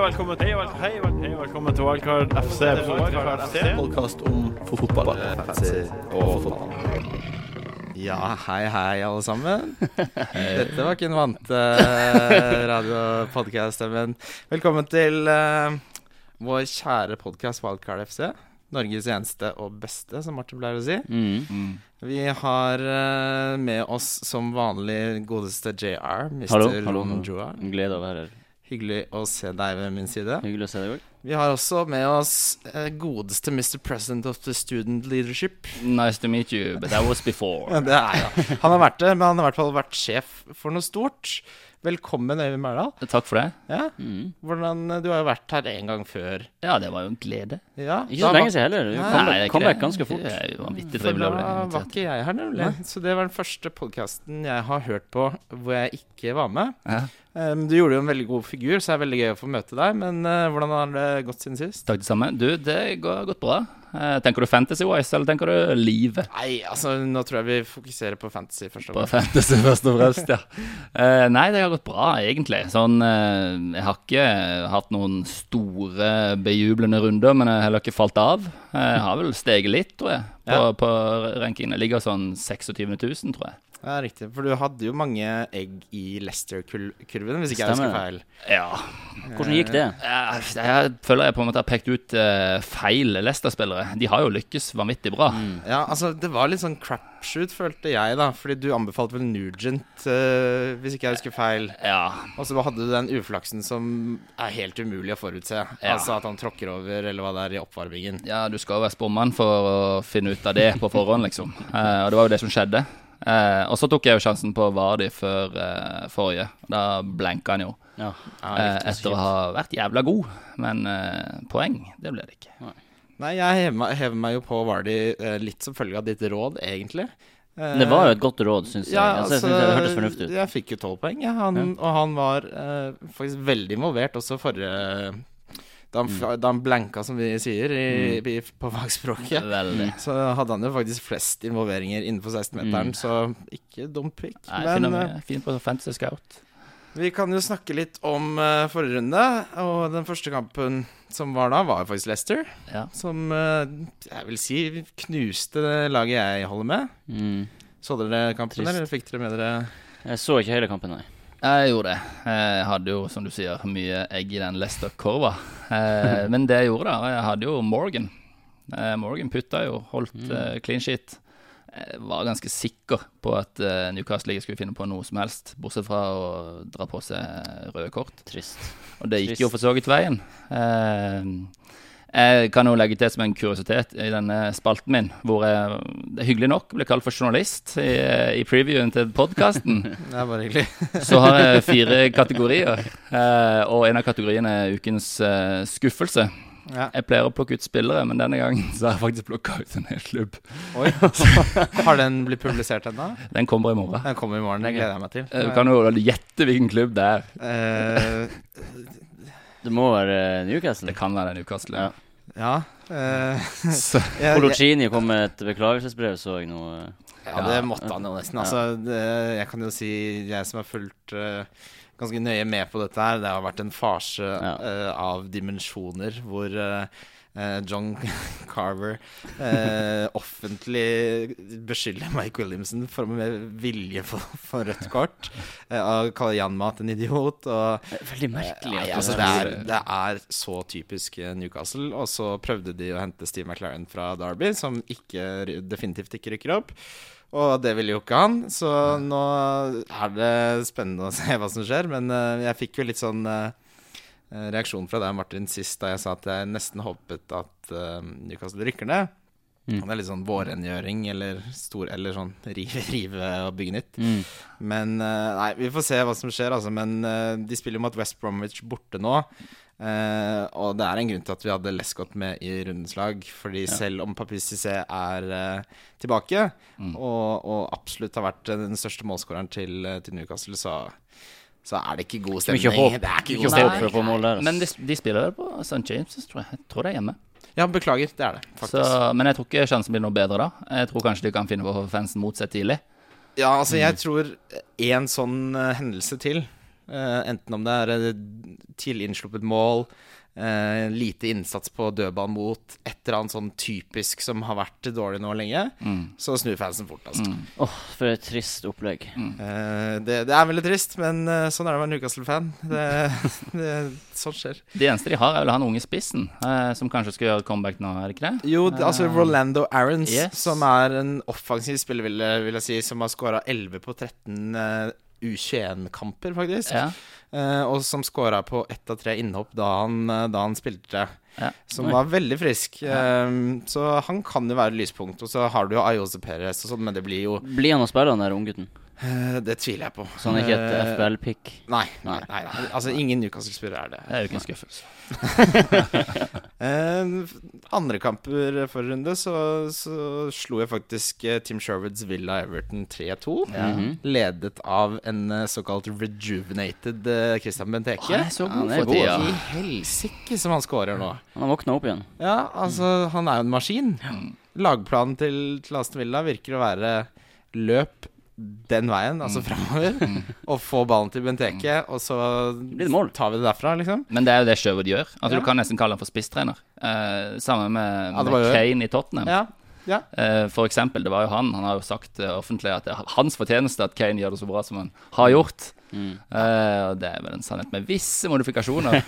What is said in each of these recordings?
og velkommen til hei, og velkommen til Wildcard FC. Podkast om fotball. Fantasy og fotball. Ja, hei, hei, alle sammen. Dette var ikke en vant uh, radiopodkast-stemmen. Velkommen til uh, vår kjære podkast Wildcard FC. Norges eneste og beste, som Martin pleier å si. Mm. Vi har uh, med oss som vanlig godeste JR, Mr. Hallo, hallo, glede å være her. Hyggelig å se deg ved min side. Hyggelig å se deg òg. Vi har også med oss eh, godeste Mr. President of the Student Leadership. Nice to meet you, but that was before. Det er ja. Han har vært det, men han har i hvert fall vært sjef for noe stort. Velkommen, Øyvind Mærdal. Takk for det. Ja, Mm. hvordan, du har jo vært her en gang før. Ja, det var jo en glede. Ja, Ikke så lenge siden heller. Du Nei, kom, det kom, vekk ganske fort. Det er jo vanvittig trivelig å da var ikke jeg her, nemlig. Så det var den første podkasten jeg har hørt på hvor jeg ikke var med. Ja. Um, du gjorde jo en veldig god figur, så det er veldig gøy å få møte deg. Men uh, hvordan har det gått siden sist? Takk det samme. Du, det går gått bra. Eh, tenker du fantasy-wise, eller tenker du livet? Nei, altså nå tror jeg vi fokuserer på fantasy først. og På fremst. fantasy først og fremst, ja. Eh, nei, det har gått bra, egentlig. Sånn, eh, jeg har ikke hatt noen store, bejublende runder, men jeg har heller ikke falt av. Jeg har vel steget litt, tror jeg, på, Ja. på rankingene. Ligger sånn 26 000, tror jeg. Ja, riktig. For du hadde jo mange egg i Leicester-kurven, hvis ikke jeg husker feil. Ja. Hvordan gikk det? Jeg, jeg føler jeg på en måte har pekt ut uh, feil Leicester-spillere. De har jo lykkes vanvittig bra. Ja, altså Det var litt sånn crapshoot, følte jeg, da. Fordi du anbefalte vel Nugent, uh, hvis ikke jeg husker feil. Ja. Og så hadde du den uflaksen som er helt umulig å forutse. Ja. Altså at han tråkker over, eller hva det er, i oppvarmingen. ja, du skal jo være spåmann for å finne ut av det på forhånd, liksom. Uh, og det var jo det som skjedde. Uh, og så tok jeg jo sjansen på Vardi før forrige. Da blenka han jo. Ja. Etter å ha vært jævla god. Men poeng, det ble det ikke. Nei, jeg hever meg, hever meg jo på Vardy eh, litt som følge av ditt råd, egentlig. Det var jo et godt råd, syns jeg. Ja, altså, jeg altså, synes det hørtes fornuftig ut. Jeg fikk jo tolv poeng, ja, han, og han var uh, faktisk veldig involvert også forrige da han, Mm. da han blanka, som vi sier i, i, på fagspråket. Veldig. Så hadde han jo faktisk flest involveringer innenfor 16-meteren, så ikke dumt pick. Mm. Nei, Men eh, vi på Fancy Scout. Vi kan jo snakke litt om uh, forrige runde. Og den første kampen som var da, var faktisk Leicester. Ja. Som uh, jeg vil si knuste det laget jeg holder med. Mm. Så dere kampen, Trist. eller fikk dere med dere Jeg så ikke hele kampen, nei. Jeg gjorde det. Jeg hadde jo, som du sier, mye egg i den Leicester-korva. Eh, men det jeg gjorde, da Jeg hadde jo Morgan. Eh, Morgan putta jo, holdt eh, clean sheet. Jeg var ganske sikker på at eh, Newcastle ikke skulle finne på noe som helst, bortsett fra å dra på seg røde kort. Trist. Og det gikk Trist. jo for så vidt veien. Eh, jeg kan jo legge til som en kuriositet i denne spalten min, hvor jeg det er hyggelig nok ble kalt for journalist i, i previewen til podkasten. Det er bare hyggelig. Så har jeg fire kategorier, eh, og en av kategoriene er ukens eh, skuffelse. Ja. Jeg pleier å plukke ut spillere, men denne gangen så har jeg faktisk plukka ut en hel klubb. Oi. Har den blitt publisert ennå? Den kommer i morgen. Den kommer i morgen. Det gleder jeg meg til. Eh, Du kan jo gjette hvilken klubb det er. Uh, Det må være eh, Newcastle. Det kan være Newcastle. Ja. ja. Uh, jeg, kom med et beklagelsesbrev, så jeg nå. ja, det måtte han jo nesten. Altså, det, jeg kan jo si, jeg som har fulgt eh, ganske nøye med på dette her, det har vært en farse Ja. uh, av dimensjoner hvor uh, eh, John Carver eh, offentlig beskylder Mike Williamson for med vilje for, for rødt kort. Eh, og kaller Jan Mat en idiot. Og Veldig merkelig. At altså, det er- det er så typisk eh, Newcastle. Og så prøvde de å hente Steve McLaren fra Derby, som ikke, definitivt ikke rykker opp. Og det ville jo ikke han, så nå er det spennende å se hva som skjer. Men eh, jeg fikk jo litt sånn eh, reaksjon fra deg, Martin, sist da jeg sa at jeg nesten håpet at eh, Newcastle rykker ned. Mm. Det er litt sånn vårrengjøring eller, stor, eller sånn rive, rive og bygge nytt. Mm. Men eh, Nei, vi får se hva som skjer, altså. Men eh, de spiller jo mot West Bromwich borte nå. Eh, og det er en grunn til at vi hadde Lescott med i rundens lag. Fordi selv om Papis Cissé er uh, tilbake, og, og absolutt har vært den største målskåreren til, eh, til Newcastle, så, så er det ikke god stemning. håp. Det er ikke Ikke god håp stemning. for å få mål der. men de, de spiller vel på St. James', tror jeg. Jeg tror det er hjemme. Ja, beklager. Det er det, faktisk. Så, men jeg tror ikke sjansen blir noe bedre da. Jeg tror kanskje de kan finne på fansen mot seg tidlig. Ja, altså jeg tror en sånn uh, hendelse til, eh, enten om det er eh, tidlig innsluppet mål. Eh, lite innsats på dødball mot et eller annet sånn typisk som har vært dårlig nå lenge. Så snur fansen fort, altså. Åh, for et trist opplegg. Eh, det, det er veldig trist, men eh, sånn er det å være Newcastle-fan. Det, det, sånt skjer. Det eneste de har, er vel han unge spissen, eh, som kanskje skal gjøre comeback nå, er det ikke det? Jo, det- altså Rolando Aarons, Yes. som er en offensiv spiller, vil jeg, vil jeg si, som har skåra 11 på 13 uh, U21-kamper, faktisk. Ja. Eh, og som skåra på ett av tre innhopp da han, eh, da han spilte. Ja. Som var veldig frisk. Eh, så han kan jo være lyspunkt. Og så har du jo Ayose Perez sånn, men det blir jo Blir han å spille, han der unggutten? Eh, Det tviler jeg på. Så han er ikke et Eh, FBL-pick? Nei, nei, nei, nei. Altså, ingen Newcastle-spillere er det. Det er jo ikke en skuffelse. Eh, andre kamper forrige runde så, så slo jeg faktisk Tim Sherwoods Villa Everton 3-2. Ja. Ledet av en såkalt rejuvenated Christian Benteke. Han er så god for tida. I helsike som han scorer nå. Han har våkna opp igjen. Ja, altså, han er jo en maskin. Lagplanen til, til Aston Villa virker å være løp den veien, altså framover, og få ballen til Benteke, og så tar vi det derfra, liksom. Men det er jo det Sherwood gjør. Altså, Ja. Du kan nesten kalle han for spisstrener. Eh, sammen med, med Kane i Tottenham. Ja, ja. Eh, for eksempel, det var jo han Han har jo sagt offentlig at det er hans fortjeneste at Kane gjør det så bra som han har gjort. Mm. Eh, og det er vel en sannhet med visse modifikasjoner.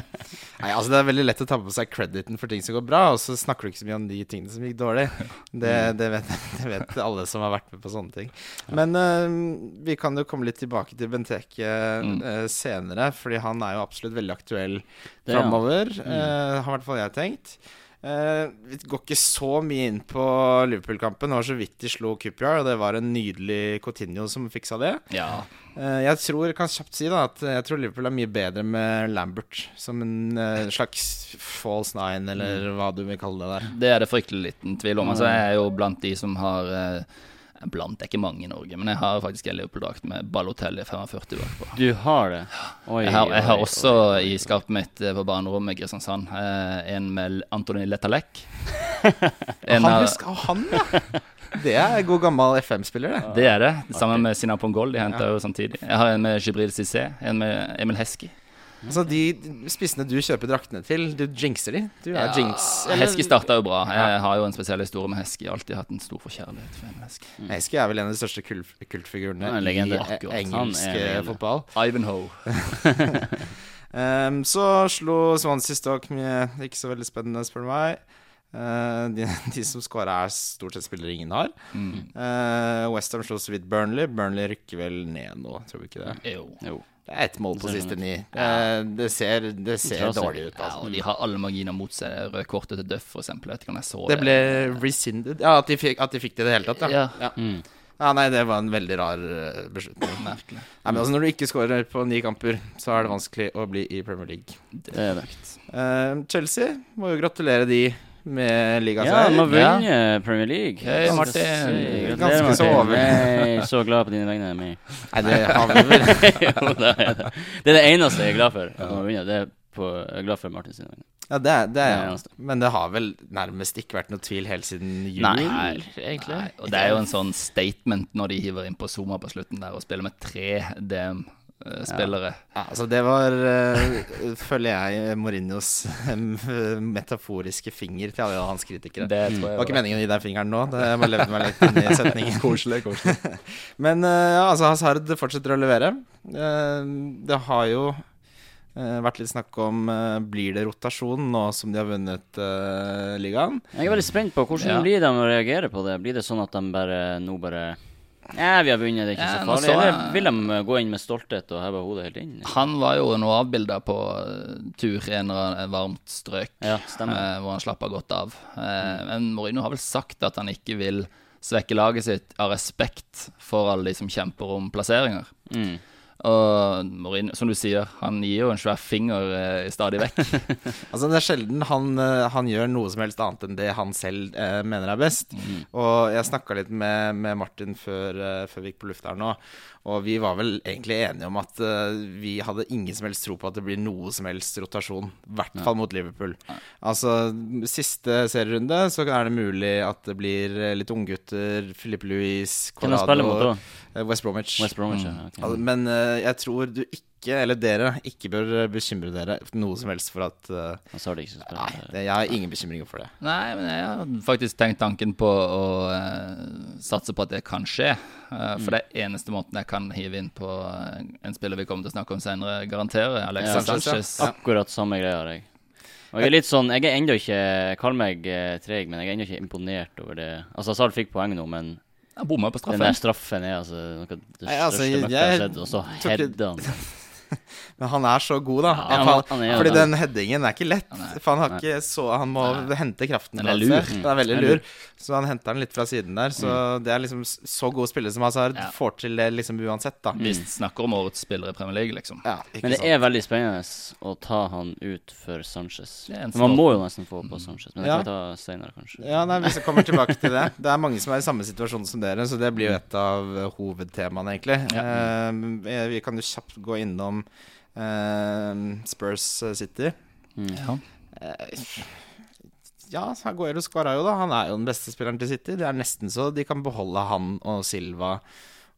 Nei, altså Det er veldig lett å ta på seg crediten for ting som går bra, og så snakker du ikke så mye om de tingene som gikk dårlig. Det, det, vet, det vet alle som har vært med på sånne ting. Men uh, vi kan jo komme litt tilbake til Benteke uh, senere, fordi han er jo absolutt veldig aktuell er framover. eh, har i hvert fall jeg tenkt. Eh, vi går ikke så mye inn på Liverpool-kampen. Det var så vidt de slo Cooper, og det var en nydelig Coutinho som fiksa det. ja. Eh, jeg tror, kan kjapt si da at jeg tror Liverpool er mye bedre med Lambert som en eh, slags false nine, eller hva du vil kalle det der. Det er det fryktelig liten tvil om. Altså, jeg er jo blant de som har eh, Blant er ikke mange i Norge, men jeg har faktisk en Liverpool-drakt med Balotelli 45 bakpå. Du har det? Oi, Jeg har, jeg har oi, også oi. i skapet mitt eh, på barnerommet i Kristiansand eh, en med Antony Letalek. Han, av- husker, han, ja! Det er god gammel FM-spiller, det. Det er det. Sammen med Sina Pongol. De henta jo samtidig. Jeg har en med Jibril Cissé, en med Emil Heski. Altså De spissene du kjøper draktene til, du jinxer de. Du er Ja, jinx. eller- Heski starta jo bra. Jeg har jo en spesiell historie med Heski. Jeg har alltid hatt en stor forkjærlighet for Heski. Heske er vel en av de største kult kultfigurene i eh, Akkurat. engelsk eh, fotball. Ivanhoe. um, så slo Swansea Stoke med ikke så veldig spennende, spør du meg. Uh, de, de som scora, er stort sett spillere ingen har. Mm. Uh, Westham slo så vidt Burnley. Burnley rykker vel ned nå, tror vi ikke det? Jo. Jo. Det er ett mål på siste ni. Eh, det ser, det ser dårlig ut. Ja, Altså. og de har alle marginer mot seg. Det Røde kortet til Duff, jeg så Det ble rescinded. Ja, at de fikk, at de, fikk det i det hele tatt, ja. Ja. ja. Mm. Ja, nei, det var en veldig rar eh, beslutning. Merkelig. Nei, men altså, Når du ikke scorer på ni kamper, så er det vanskelig å bli i Premier League. Det er det. Eh, Chelsea må jo gratulere de med Ja, ligaseier. de har vunnet Premier League. Hei, Martin. sykt. Ganske Gratulerer, så over. Jeg er så glad på dine vegne. Nei, det har vi vel. jo, det er det. Det er det eneste jeg er glad for. At de har vunnet. Det er på, jeg er glad for Martin sine vegne. Ja, det er, det er det ja. eneste. Men det har vel nærmest ikke vært noe tvil helt siden jul? Nei. egentlig. Nei, og det er jo en sånn statement når de hiver inn på Zuma på slutten der og spiller med tre DM-spillere. Ja, altså det var, uh, føler jeg, Mourinhos eh, metaforiske finger til alle hans kritikere. Det Det tror jeg var ikke meningen å gi deg fingeren nå, det jeg bare levde meg litt inn i setningen. koselig, koselig. Men uh, ja, altså Hazard fortsetter å levere. Uh, det har jo vært litt snakk om Blir det rotasjon nå som de har vunnet ligaen? Jeg er veldig spent på hvordan Ja. blir de å reagere på det. Blir det sånn at de bare nå bare Ja, vi har vunnet, det er ikke så farlig. så Eller vil de gå inn med stolthet og heve hodet helt inn? Han var jo nå avbilda på eh, tur i en varmt strøk, Ja, stemmer. eh, hvor han slappa godt av. Eh, men Mourinho har vel sagt at han ikke vil svekke laget sitt av respekt for alle de som kjemper om plasseringer. Mm. Og Mourinho, som du sier, han gir jo en svær finger eh, stadig vekk. Altså Det er sjelden han, eh, han gjør noe som helst annet enn det han selv eh, mener er best. Og jeg snakka litt med, med Martin før, eh, før vi gikk på lufta her nå, og vi var vel egentlig enige om at eh, vi hadde ingen som helst tro på at det blir noe som helst rotasjon. I hvert fall mot Liverpool. Altså Siste serierunde så er det mulig at det blir litt unggutter. Philippe Louis, Hvem eh, West Bromwich. West Bromwich, ja. okay. Altså, men uh, jeg tror du ikke eller dere, ikke bør bekymre dere noe som helst for at uh, så sa det ikke så Nei, det, jeg har ingen bekymringer for det. Nei, men jeg har faktisk tenkt tanken på å uh, satse på at det kan skje. For det er eneste måten jeg kan hive inn på en spiller vi kommer til å snakke om senere, garanterer. Alexis Ja, Sanchez. Akkurat samme greia har jeg. Og jeg er litt sånn Jeg er ennå ikke Jeg kaller meg treg, men jeg er ennå ikke imponert over det. Altså, Zahl fikk poeng nå, men Han bomma på den der straffen. straffen er altså noe av det Nei, altså, største møkket jeg har sett, og så header han. Men han er så god, da. Ja, han- han, han er fordi han. den headingen er ikke lett. For han har ikke så Han må hente kraften fra et Den er veldig Den er lur. Så han henter den litt fra siden der. Så det er liksom så god spillere som Hazard Ja. får til det liksom uansett, da. Vi snakker om årets spiller i Premier League, liksom. Ja, Men det sant. er veldig spennende å ta han ut for Sanchez. Man må jo nesten få på Sanchez, men det Ja. kan vi ta senere, kanskje. Ja, nei, Vi kommer tilbake til det. Det er mange som er i samme situasjon som dere, så det blir jo et av hovedtemaene, egentlig. Uh, vi kan jo kjapt gå innom Spurs City. Ja. Eh, ja, Aguero skåra jo, da. Han er jo den beste spilleren til City. Det er nesten så de kan beholde han og Silva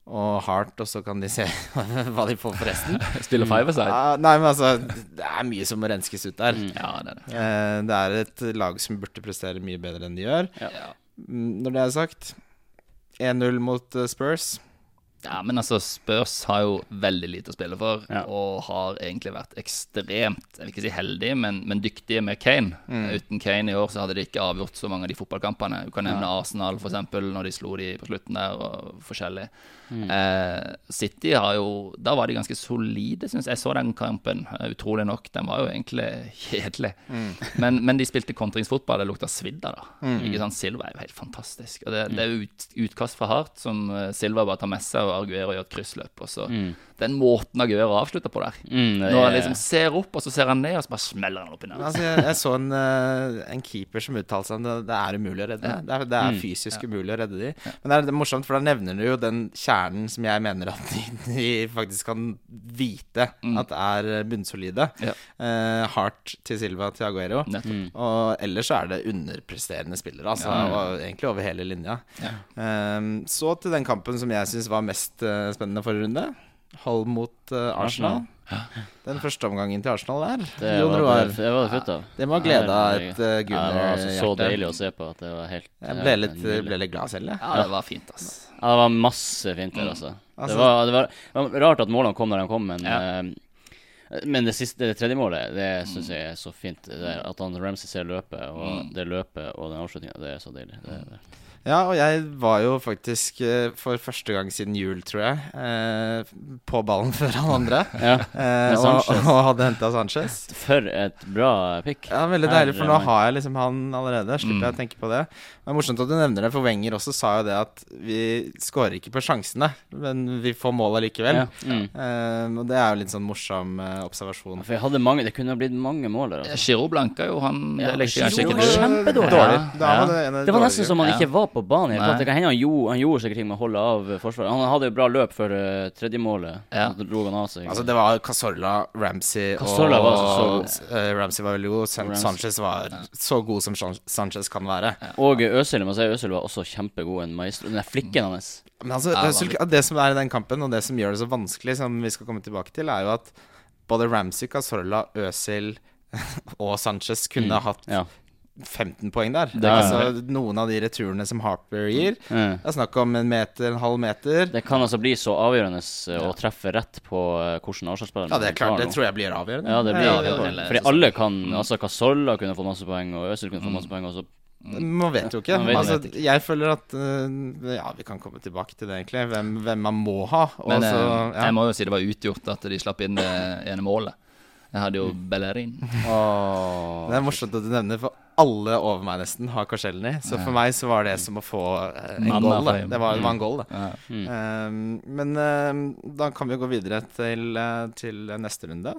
og Hart, og så kan de se hva de får for resten. Spiller five aside? Uh, nei, men altså Det er mye som må renskes ut der. Ja, det er det. Uh, det er et lag som burde prestere mye bedre enn de gjør. Ja. Mm, Når det er sagt 1-0 mot eh, Spurs. Ja, men altså, Spurs har jo veldig lite å spille for, Ja. og har egentlig vært ekstremt Jeg vil ikke si heldige, men, men dyktige med Kane. Uten Kane i år så hadde de ikke avgjort så mange av de fotballkampene. Du kan nevne Arsenal, for eksempel, når de slo de på slutten der, og forskjellig. Eh, City har jo Da var de ganske solide, syns jeg. Jeg så den kampen, eh, utrolig nok. Den var jo egentlig kjedelig. Men, men de spilte kontringsfotball. Det lukta svidd av det. Ikke sant? Silva er jo helt fantastisk. Og det, det er ut, utkast fra hardt som eh, Silva bare tar med seg, og Arguero gjør et kryssløp. Og så Den måten Aguero avslutter på der. Mm, Når han liksom ser opp, og så ser han ned, og så bare smeller han opp i nærheten. Altså, jeg, jeg så en, en keeper som uttalte seg om det. Det er umulig å redde. Det er, det er fysisk umulig å redde de. Men det er, det er morsomt, for da nevner du jo den kjernen som jeg mener at de, de faktisk kan vite at er bunnsolide. Ja. Uh, Hart til Silva til Aguero. Mm. Og ellers så er det underpresterende spillere, altså. Og egentlig over hele linja. Eh, så til den kampen som jeg syns var mest uh, spennende forrige runde. Hull mot uh, Arsenal. Den første omgangen til Arsenal der. Det Jon var, Roar. det, det var det futt av. Det må ha gleda et uh, Ja, det var altså så deilig å se på at det var helt Jeg ble litt, ble litt glad selv, jeg. Ja, det var fint, ass. Ja, det var masse fint der, altså. Altså- det, var, det, var, det var rart at målene kom når de kom, men Ja. uh, Men det siste, det tredje målet, det syns jeg er så fint. At han Ramsey ser løpet, og det løpet og den avslutninga, det er så deilig. Det, det. Ja, og jeg var jo faktisk eh, for første gang siden jul, tror jeg, eh, på ballen før han andre. Ja. Eh, og, og hadde henta Sanchez. For et bra pick. Ja, Veldig deilig, for nå har jeg liksom han allerede. Slipper Mm. jeg å tenke på det. Det er morsomt at du nevner det, for Wenger også sa jo det at vi skårer ikke på sjansene, men vi får mål allikevel. Ja. Mm. Eh, og det er jo litt sånn morsom eh, observasjon. For jeg hadde mange Det kunne ha blitt mange mål der. Altså. Giro blanka jo, han Ja, Giro var kjempedårlig. Ja. Det, var nesten som han ikke var på banen. Jeg tatt. Det kan hende han, gjorde- han gjorde sikkert ting med å holde av forsvaret. Han hadde jo bra løp for uh, tredje målet. Ja. Så dro han av seg. Altså Det var Casorla, Ramsey Cazorla og var så- uh, Ramsey var veldig god. San Ramsey. Sanchez var så god som San Sanchez kan være. Og Øzil, må si Øzil var også kjempegod. En maestro. Den der flikken hans. Men altså, Ja, det, det som er i den kampen, og det som gjør det så vanskelig, som vi skal komme tilbake til, er jo at både Ramsey, Casorla, Øzil og Sanchez kunne hatt Ja. 15 poeng der. Det kan altså, noen av de returene som Harper gir. Mm. Det er snakk om en meter, en halv meter. Det kan altså bli så avgjørende eh, å treffe rett på uh, hvordan Arsenal-spilleren Ja, det er klart. Det tror jeg blir avgjørende. Ja, det blir Ja, vil Fordi alle kan Altså Casolla kunne fått masse poeng, og Øzil kunne fått masse poeng. Og så Man vet jo ikke. Vet altså, ikke. jeg føler at uh, Ja, vi kan komme tilbake til det, egentlig. Hvem, hvem man må ha. Også, Men så, eh, ja. jeg må jo si det var utgjort at de slapp inn det ene målet. Jeg hadde jo Bellerin. Oh, Det er morsomt at du nevner, for alle over meg nesten har Korselny. Så for meg så var det som å få eh, en Mann, goal. Da. Det var, det var en goal, da. Ja. Mm. Um, men um, da kan vi gå videre til, uh, til neste runde.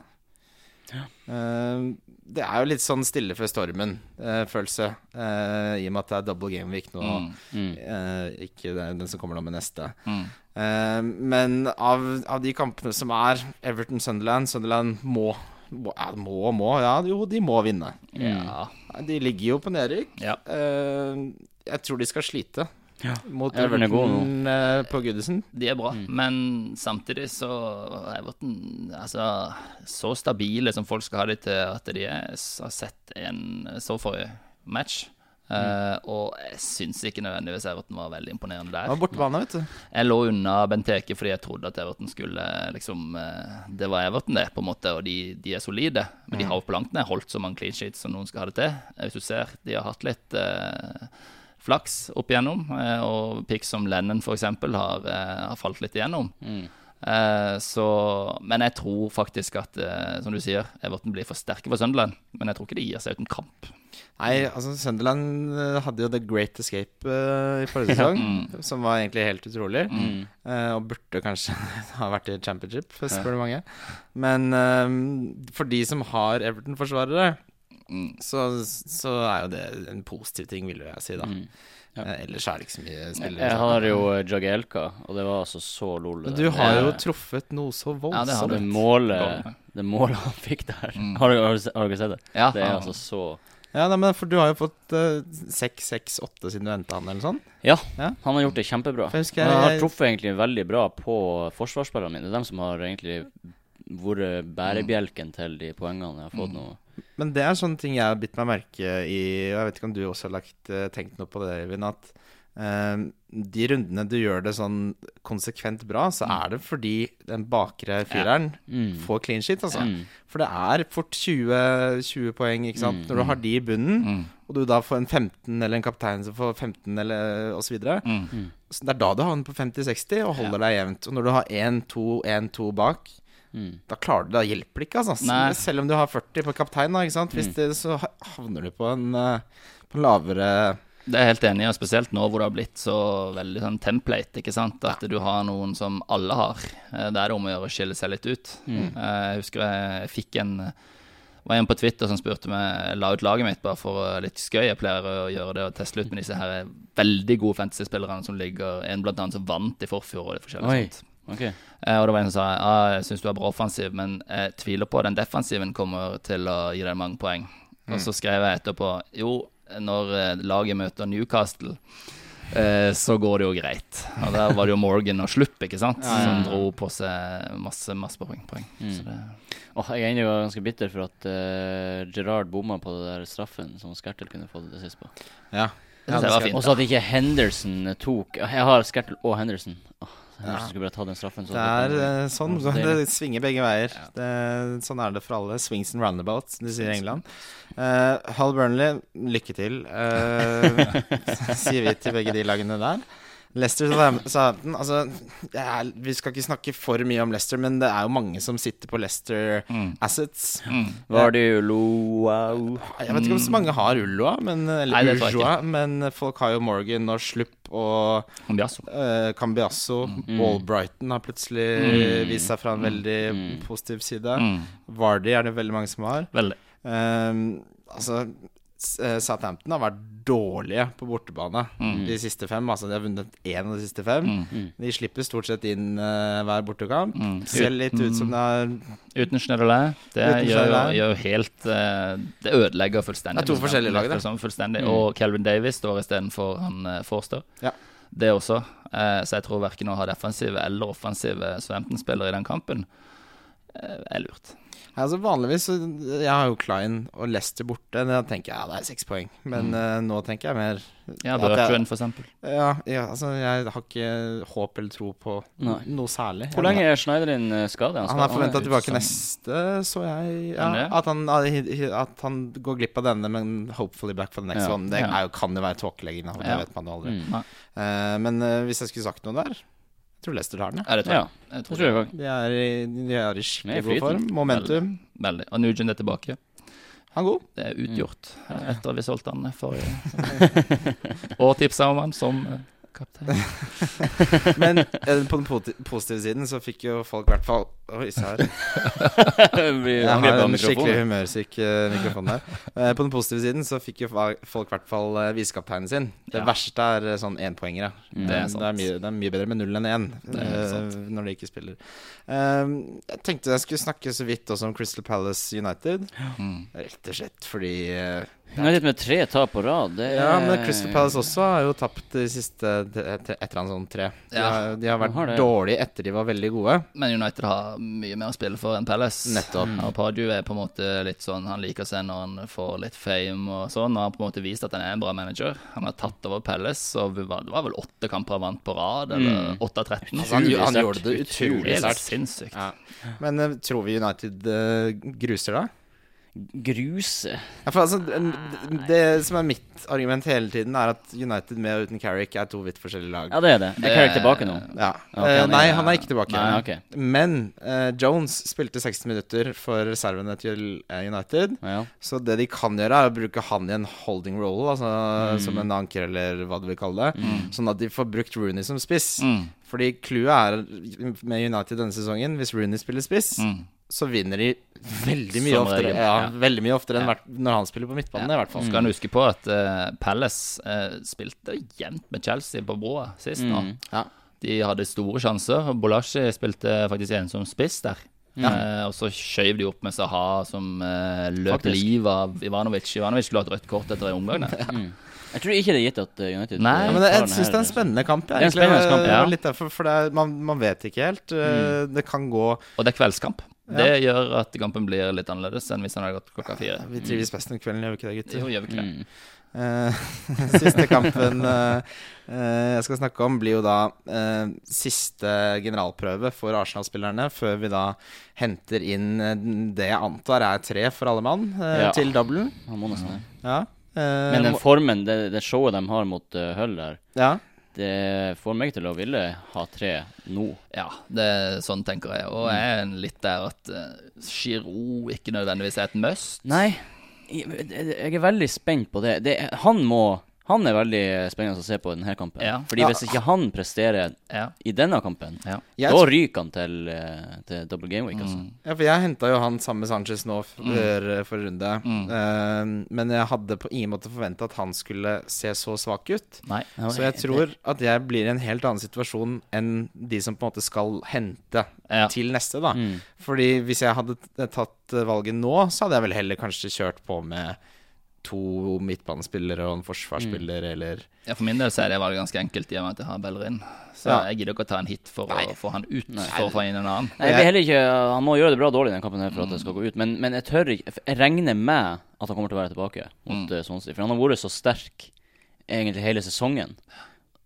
Um, det er jo litt sånn stille før stormen-følelse, i og med at det er double game week nå. Mm. Mm. Uh, ikke den, den som kommer nå med neste. Mm. Eh, men av, av de kampene som er Everton-Sunderland Sunderland må, ja, må må. Ja, jo, de må vinne. Ja. De ligger jo på nedrykk. Ja. Eh, jeg tror de skal slite. Ja. mot Everton er eh, på Goodison. De er bra, Mm. men samtidig så Everton Altså, så stabile som folk skal ha de til at de er, har sett en så forrige match. Eh, og jeg syns ikke nødvendigvis Everton var veldig imponerende Det der. var bortebane, vet du. Jeg lå unna Benteke fordi jeg trodde at Everton skulle liksom eh, Det var Everton, det, på en måte, og de, de er solide. Men de har jo på langt ned holdt så mange clean sheets som noen skal ha det til. Eh, Hvis du ser, de har hatt litt uh, flaks opp igjennom, eh, og picks som Lennon f.eks. Har, uh, har falt litt igjennom. Eh, så, men jeg tror faktisk at, eh, som du sier, Everton blir for sterke for Sunderland. Men jeg tror ikke de gir seg uten kamp. Nei, altså Sunderland eh, hadde jo The Great Escape eh, i forrige sesong, Mm. som var egentlig helt utrolig. Eh, og burde kanskje ha vært i championship, spør du mange. Men eh, for de som har Everton-forsvarere, Mm. så, så er jo det en positiv ting, vil jeg si, da. Mm. Ja. Eh, ellers er det ikke så mye spillere. Jeg har jo eh, Jagielka, og det var altså så lol. Men du der. har jo Eh, truffet noe så voldsomt. Ja, det det målet Det målet han fikk der. Mm. Har, du, har, du, har, du, ikke sett det? Ja, Det er altså så Ja, nei, men For du har jo fått uh, 6-6-8 siden du henta han, eller sånn? Ja, Ja. han har gjort det kjempebra. Jeg jeg Han har truffet egentlig veldig bra på forsvarsspillerne mine. Det er dem som har egentlig vært bærebjelken til de poengene jeg har fått nå. Men det er sånne ting jeg har bitt meg merke i, og jeg vet ikke om du også har lagt, eh, tenkt noe på det, Eivind. at Uh, de rundene du gjør det sånn konsekvent bra, så er det fordi den bakre fireren Mm. får clean sheet, altså. Mm. For det er fort 20, 20 poeng, ikke sant. Når du har de i bunnen, Mm. og du da får en 15 eller en kaptein som får 15 eller videre. Mm. Så det er da du havner på 50-60 og holder deg jevnt. Og når du har 1-2, 1-2 bak, Mm. da klarer du. Da hjelper det ikke, altså. Selv om du har 40 på kaptein, da, ikke sant. Hvis det, så havner du på en, eh, på en lavere Det er jeg helt enig i, og spesielt nå hvor det har blitt så veldig sånn template. ikke sant? At du har noen som alle har. Eh, Det er det om å gjøre å skille seg litt ut. Mm. Eh, Jeg husker jeg fikk en var en på Twitter som spurte meg la ut laget mitt bare for litt skøy. Jeg pleier å gjøre det og teste ut med disse her veldig gode fantasy-spillerne som ligger En blant annet som vant i forfjor og det forskjellige. Oi. sånt. Ok. Eh, Og det var en som sa ah, jeg syns du er bra offensiv, men jeg tviler på at den defensiven kommer til å gi deg mange poeng. Og så skrev jeg etterpå jo, når eh, laget møter Newcastle, eh, så går det jo greit. Og der var det jo Morgan og Slupp, ikke sant, som dro på seg masse, masse poeng. poeng. Så det, Åh, jeg er egentlig ganske bitter for at uh, Gerard bomma på det der straffen som Skertel kunne fått det sist på. Ja. Det var fint. Og så at ikke Henderson tok Jeg har Skertel og Henderson. Åh, Henderson skulle tatt den straffen. så Det er det eh, sånn. Det, svinger begge veier. Det, sånn er det for alle. Swings and roundabouts, de sier i England. Uh, Hull Burnley, lykke til, uh, sier vi til begge de lagene der. Leicester Southampton Altså, er, vi skal ikke snakke for mye om Leicester, men det er jo mange som sitter på Leicester Assets. Var det Ulloa. Jeg vet ikke om så mange har Ulloa, men, eller Nei, Urjoa, men folk har jo Morgan og Slupp og Cambiasso. Uh, Cambiasso. Mm. Albrighton har plutselig vist seg fra en veldig Mm. positiv side. Mm. Vardy er det veldig mange som har. Veldig. Um, altså Southampton har vært dårlige på bortebane de siste fem. Altså De har vunnet én av de siste fem. Mm. De slipper stort sett inn uh, hver bortekamp. Mm. Ser litt ut som det er Uten Schneiderlin. Det Uten gjør, jo- helt uh, Det ødelegger fullstendig. Det er to forskjellige lag, det. Sånn, fullstendig. Og Calvin Davis står istedenfor han uh, Forster. Ja. Det også. Uh, så jeg tror verken å ha defensive eller offensive Southampton-spillere i den kampen eh, er lurt. Altså Vanligvis Jeg har jo Klein og Leicester borte. Da tenker jeg ja, det er seks poeng. Men eh, nå tenker jeg mer Ja, Bertrand, for eksempel. Ja, ja, altså jeg har ikke håp eller tro på Nei. noe særlig. Hvor lenge er Schneiderin din skadet? Han er forventa tilbake ute neste, så jeg. Ja, at, han, at han går glipp av denne, men hopefully back for the next Ja. one. Det Ja. er jo, kan jo være tåkelegging, da, det vet man jo aldri. Mm. Eh, men uh, hvis jeg skulle sagt noe der Jeg tror Leicester tar den. Ja. Ja, det tror Ja, jeg. jeg det tror tror jeg òg. De er i, de er i skikkelig god form. Momentum. Veldig. Og Nugent er tilbake. Han er god. Det er utgjort eh, etter at vi solgte han forrige Og tipsa om han som eh, kaptein. Men eh, på den poti- positive siden så fikk jo folk i hvert fall Oi, se Jeg har en skikkelig humørsyk eh, mikrofon der. Eh, på den positive siden så fikk jo folk i hvert fall uh, visekapteinen sin. Det Ja. verste er eh, sånn énpoengere. Det er Eh, det, er mye, det er mye bedre med null enn én er eh, sant. når de ikke spiller. Eh, jeg tenkte jeg skulle snakke så vidt også om Crystal Palace United. Mm. Rett og slett fordi det er litt med tre tap på rad, det Ja, men Crystal Palace også har jo tapt de siste t- t- et eller annet sånn tre. De, har, de har vært De dårlige etter de var veldig gode. Men United har mye mer å spille for enn Palace. Nettopp. Og Pardew er på en måte litt sånn Han liker seg når han får litt fame og sånn. Og han har på en måte vist at han er en bra manager. Han har tatt over Palace, og var- det var vel åtte kamper han vant på rad, eller Mm. 8 av 13. Altså, han, han gjorde det utrolig sterkt. sinnssykt. Ja. Men eh, tror vi United uh, gruser da? Gruse. Ja, altså, det, det som er mitt argument hele tiden, er at United med og uten Carrick er to vidt forskjellige lag. Ja, det er det. Er Carrick tilbake nå? Ja. Okay, Eh, han er- nei, han er ikke tilbake. Nei, okay. Men uh, Jones spilte 60 minutter for reservene til eh, United. Ja. Så det de kan gjøre, er å bruke han i en holding role, altså som en anker, eller hva du vil kalle det. Sånn at de får brukt Rooney som spiss. Mm. Fordi clouet er med United denne sesongen, hvis Rooney spiller spiss, Mm. Så vinner de veldig mye Som oftere. regel, Ja, ja. veldig mye oftere enn Ja. når han spiller på midtbanen, i hvert fall. Skal en huske på at uh, Palace uh, spilte jevnt med Chelsea på broa sist nå. Mm. Ja. De hadde store sjanser. Bolashi spilte faktisk en som spiss der. Eh, og så skjøv de opp med Saha, som uh, løp Faktisk. liv av Ivanovic. Ivanovic skulle hatt rødt kort etter en omgang. der. Jeg tror ikke det er gitt at United Nei. Men det, jeg syns det er en spennende kamp. Det er en spennende kamp, ja. Litt derfor, for det er, man, man vet ikke helt. Mm. Det kan gå Og det er kveldskamp. Det gjør at kampen blir litt annerledes enn hvis den hadde gått klokka fire. Vi trives best om kvelden, gjør vi ikke det, gutter? Jo, gjør vi ikke det? Mm. Eh, siste kampen uh, eh, jeg skal snakke om, blir jo da eh, siste generalprøve for Arsenal-spillerne, før vi da henter inn det jeg antar er tre for alle mann Ja. til doublen. Han. Ja. eh, Men den formen, det, det showet de har mot uh, Hull der, ja. Det får meg til å ville ha tre nå. Ja, det er sånn tenker jeg. Og jeg er litt der at uh, Giroud ikke nødvendigvis er et must. Nei, jeg, jeg er veldig spent på det. det han må Han er veldig spennende å se på i denne kampen. Ja. Fordi hvis ikke han presterer Ja. i denne kampen, ja. Da ryker han til, eh, til double game week, altså. ja, for jeg henta jo han sammen med Sanchez nå før forrige runde. Mm. Uh, men jeg hadde på ingen måte forventa at han skulle se så svak ut. Nei. Så jeg tror at jeg blir i en helt annen situasjon enn de som på en måte skal hente Ja. til neste, da. Mm. Fordi hvis jeg hadde tatt valget nå, så hadde jeg vel heller kanskje kjørt på med to midtbanespillere og en forsvarsspiller, eller Ja, For min del så er det valget ganske enkelt i og med at jeg har Bellerin. Så Ja. jeg gidder ikke å ta en hit for å få han ut for å få inn en annen. Nei, jeg vil heller ikke Han må gjøre det bra dårlig i den kampen her for at det skal gå ut. Men, men jeg tør ikke Jeg regner med at han kommer til å være tilbake mot Mm. eh, Swansea. For han har vært så sterk egentlig hele sesongen.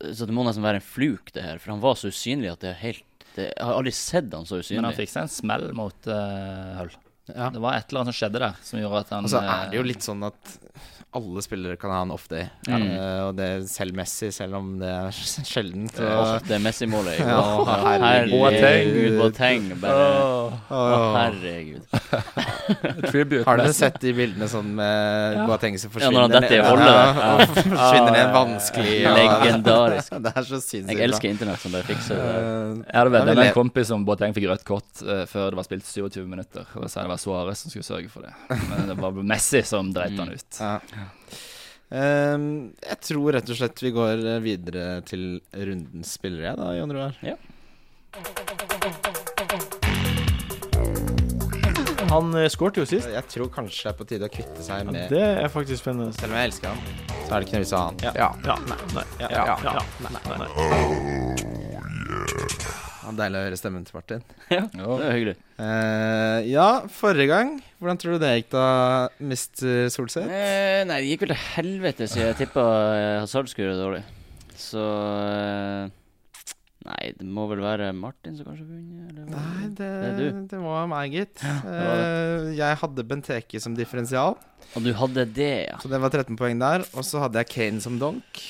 Så det må nesten være en fluk, det her. For han var så usynlig at det er helt det, Jeg har aldri sett han så usynlig. Men han fikk seg en smell mot uh, Hull. Ja. Det var et eller annet som skjedde der, som gjorde at han Og så er det jo eh, litt sånn at alle spillere kan ha en off-day. Mm. Uh, og det selv Messi, selv om det er sjeldent. Åh, Oh, det Messi-målet. Ja, Å, herregud. herregud. Boateng. Bare Åh. herregud. Har dere sett de bildene sånn med Boateng som Ja, forsvinner når han detter i Ja, og forsvinner ned vanskelig og- Legendarisk. Det er så sinnssykt Jeg elsker internett som det fikser det. Uh, Eh, Jeg hadde Ja, veddet med en kompis som Boateng fikk rødt kort uh, før det var spilt 27 minutter. Og sa det var Suárez som skulle sørge for det. Men det var Messi som dreit han ut. Ja. Ehm, jeg tror rett og slett vi går eh, videre til rundens spillere, da, Jon Roar. Ja. Han uh, skårte jo sist. Jeg tror kanskje det er på tide å kvitte seg med Det er faktisk spennende. Selv om jeg elsker han, så er det ikke noe vits i å ha han. Ja. Ja. Nei. Nei. Ja. Ja. ja. Nei. Nei. Ja, deilig å høre stemmen til Martin. Ja, det er hyggelig. Uh, ja, forrige gang, hvordan tror du det gikk da, Mr. Solseth? Uh, nei, det gikk vel til helvete så jeg tippa eh, Hazard skulle gjøre det dårlig. Så uh, Nei, det må vel være Martin som kanskje eller? Nei, det, Det det var meg, gitt. var jeg hadde Benteke som differensial, Og du hadde det, ja. så det var 13 poeng der. Og så hadde jeg Kane som donk.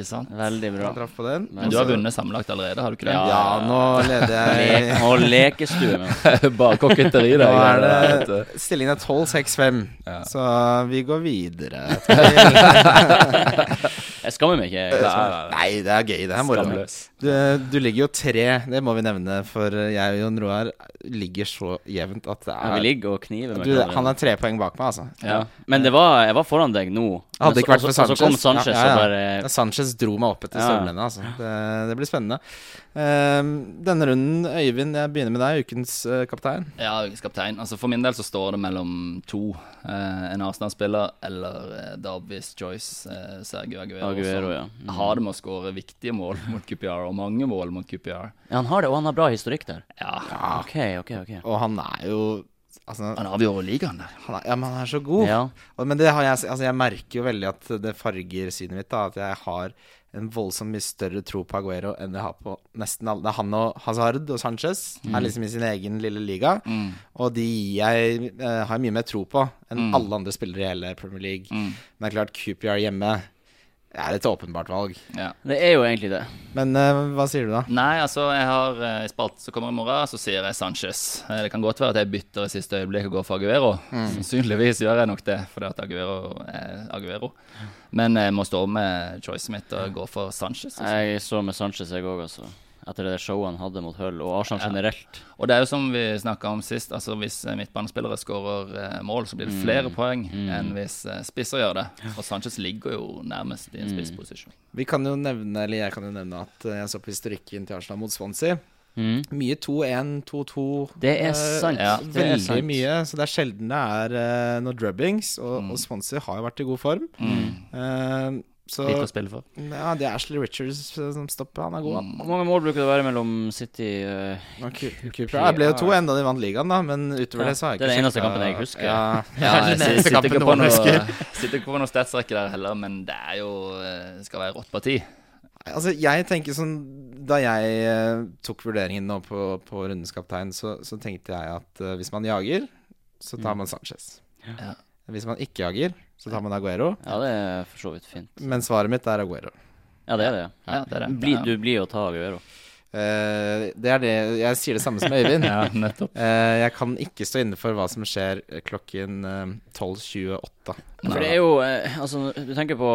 Ikke sant? Veldig bra. Jeg traff på den. Men du har vunnet sammenlagt allerede, har du ikke det? Ja. Ja, nå leder Le jeg og lekestue Bare koketteri, Nå er det. Stillingen er 12-6-5, Ja. så vi går videre. Jeg skammer meg ikke. Jeg, Nei, det er gøy. Det er moro. Du, du ligger jo tre, det må vi nevne, for jeg og Jon Roar ligger så jevnt at det Ja, vi er ligger og kniver med hverandre. Han er tre poeng bak meg, altså. ja. Men det var, jeg var foran deg nå. Hadde det ikke vært for så- Så kom Sanchez. Sanchez Ja, ja, ja. bare Ja, Sanchez dro meg opp etter Ja. støvlene. Altså. Det, det blir spennende. Uh, denne runden, Øyvind, jeg begynner med deg, ukens uh, kaptein. Ja, ukens kaptein. Altså For min del så står det mellom to. Uh, en Arsenal-spiller eller uh, Darby's Joyce, eh, Sergio Aguero. Aguero, ja. Mm. har det med å skåre viktige mål mot QPR, og mange mål mot QPR. Ja, han har det, og han har bra historikk der. Ja, OK, OK. ok Og han er jo Altså, Han avgjorde ligaen der. han er, ja, men han er så god. Ja. Men det har jeg, altså jeg merker jo veldig at det farger synet mitt. da At jeg har en voldsomt mye større tro på Aguero enn jeg har på nesten alle. Det er han og Hazard og Sanchez er liksom i sin egen lille liga. Mm. Og de jeg eh, har mye mer tro på enn alle andre spillere i hele Premier League. Mm. Men det er klart, QPR hjemme er et åpenbart valg. Ja. Det er jo egentlig det. Men eh, hva sier du da? Nei, altså, jeg har eh, i spalten som kommer i morgen, så sier jeg Sanchez. Eh, Det kan godt være at jeg bytter i siste øyeblikk og går for Aguero. Sannsynligvis gjør jeg nok det, fordi at Aguero er Aguero. Men jeg må stå med choicen mitt og gå for Sanchez. Altså. Jeg så med Sanchez, jeg òg, altså. Etter det showet han hadde mot Hull, og Arsenal Ja. generelt. Og det er jo som vi snakka om sist, altså hvis eh, midtbanespillere skårer eh, mål, så blir det flere poeng enn hvis eh, spisser gjør det. Og Sanchez ligger jo nærmest i en spissposisjon. Vi kan jo nevne, eller jeg kan jo nevne at eh, jeg så på historikken til Arsenal mot Swansea. Mm. Mye 2-1, 2-2. Det er eh, sant. ja, det er Veldig sant. mye. Så det er sjelden det er uh, noe drubbings. Og, og Swansea har jo vært i god form. Eh, så Litt å spille for. ja, det er Ashley Richards eh, som stopper. Han er god. han. Hvor mange mål bruker det å være mellom City uh, Og Cooper? Ja, Det ble jo 2-1 da de vant ligaen, da, men utover Ja, det så har jeg det er den eneste kampen jeg husker. Ja, Ja, jeg, jeg sitter ikke på noe, husker. sitter ikke på noen statsrekke der heller, men det er jo eh, skal være rått parti. Altså, jeg tenker sånn Da jeg uh, tok vurderingen nå på, på rundens kaptein, så, så tenkte jeg at uh, hvis man jager, så tar man Sanchez. Ja. Hvis man ikke jager, så tar man Aguero. Ja, det er for så vidt fint. Men svaret mitt er Aguero. Ja, det er det. Ja, det er det. Bli, du blir å ta Aguero. Uh, det er det Jeg sier det samme som Øyvind. Ja, nettopp. uh, jeg kan ikke stå inne for hva som skjer eh, klokken uh, 12.28. For det er jo eh, Altså, du tenker på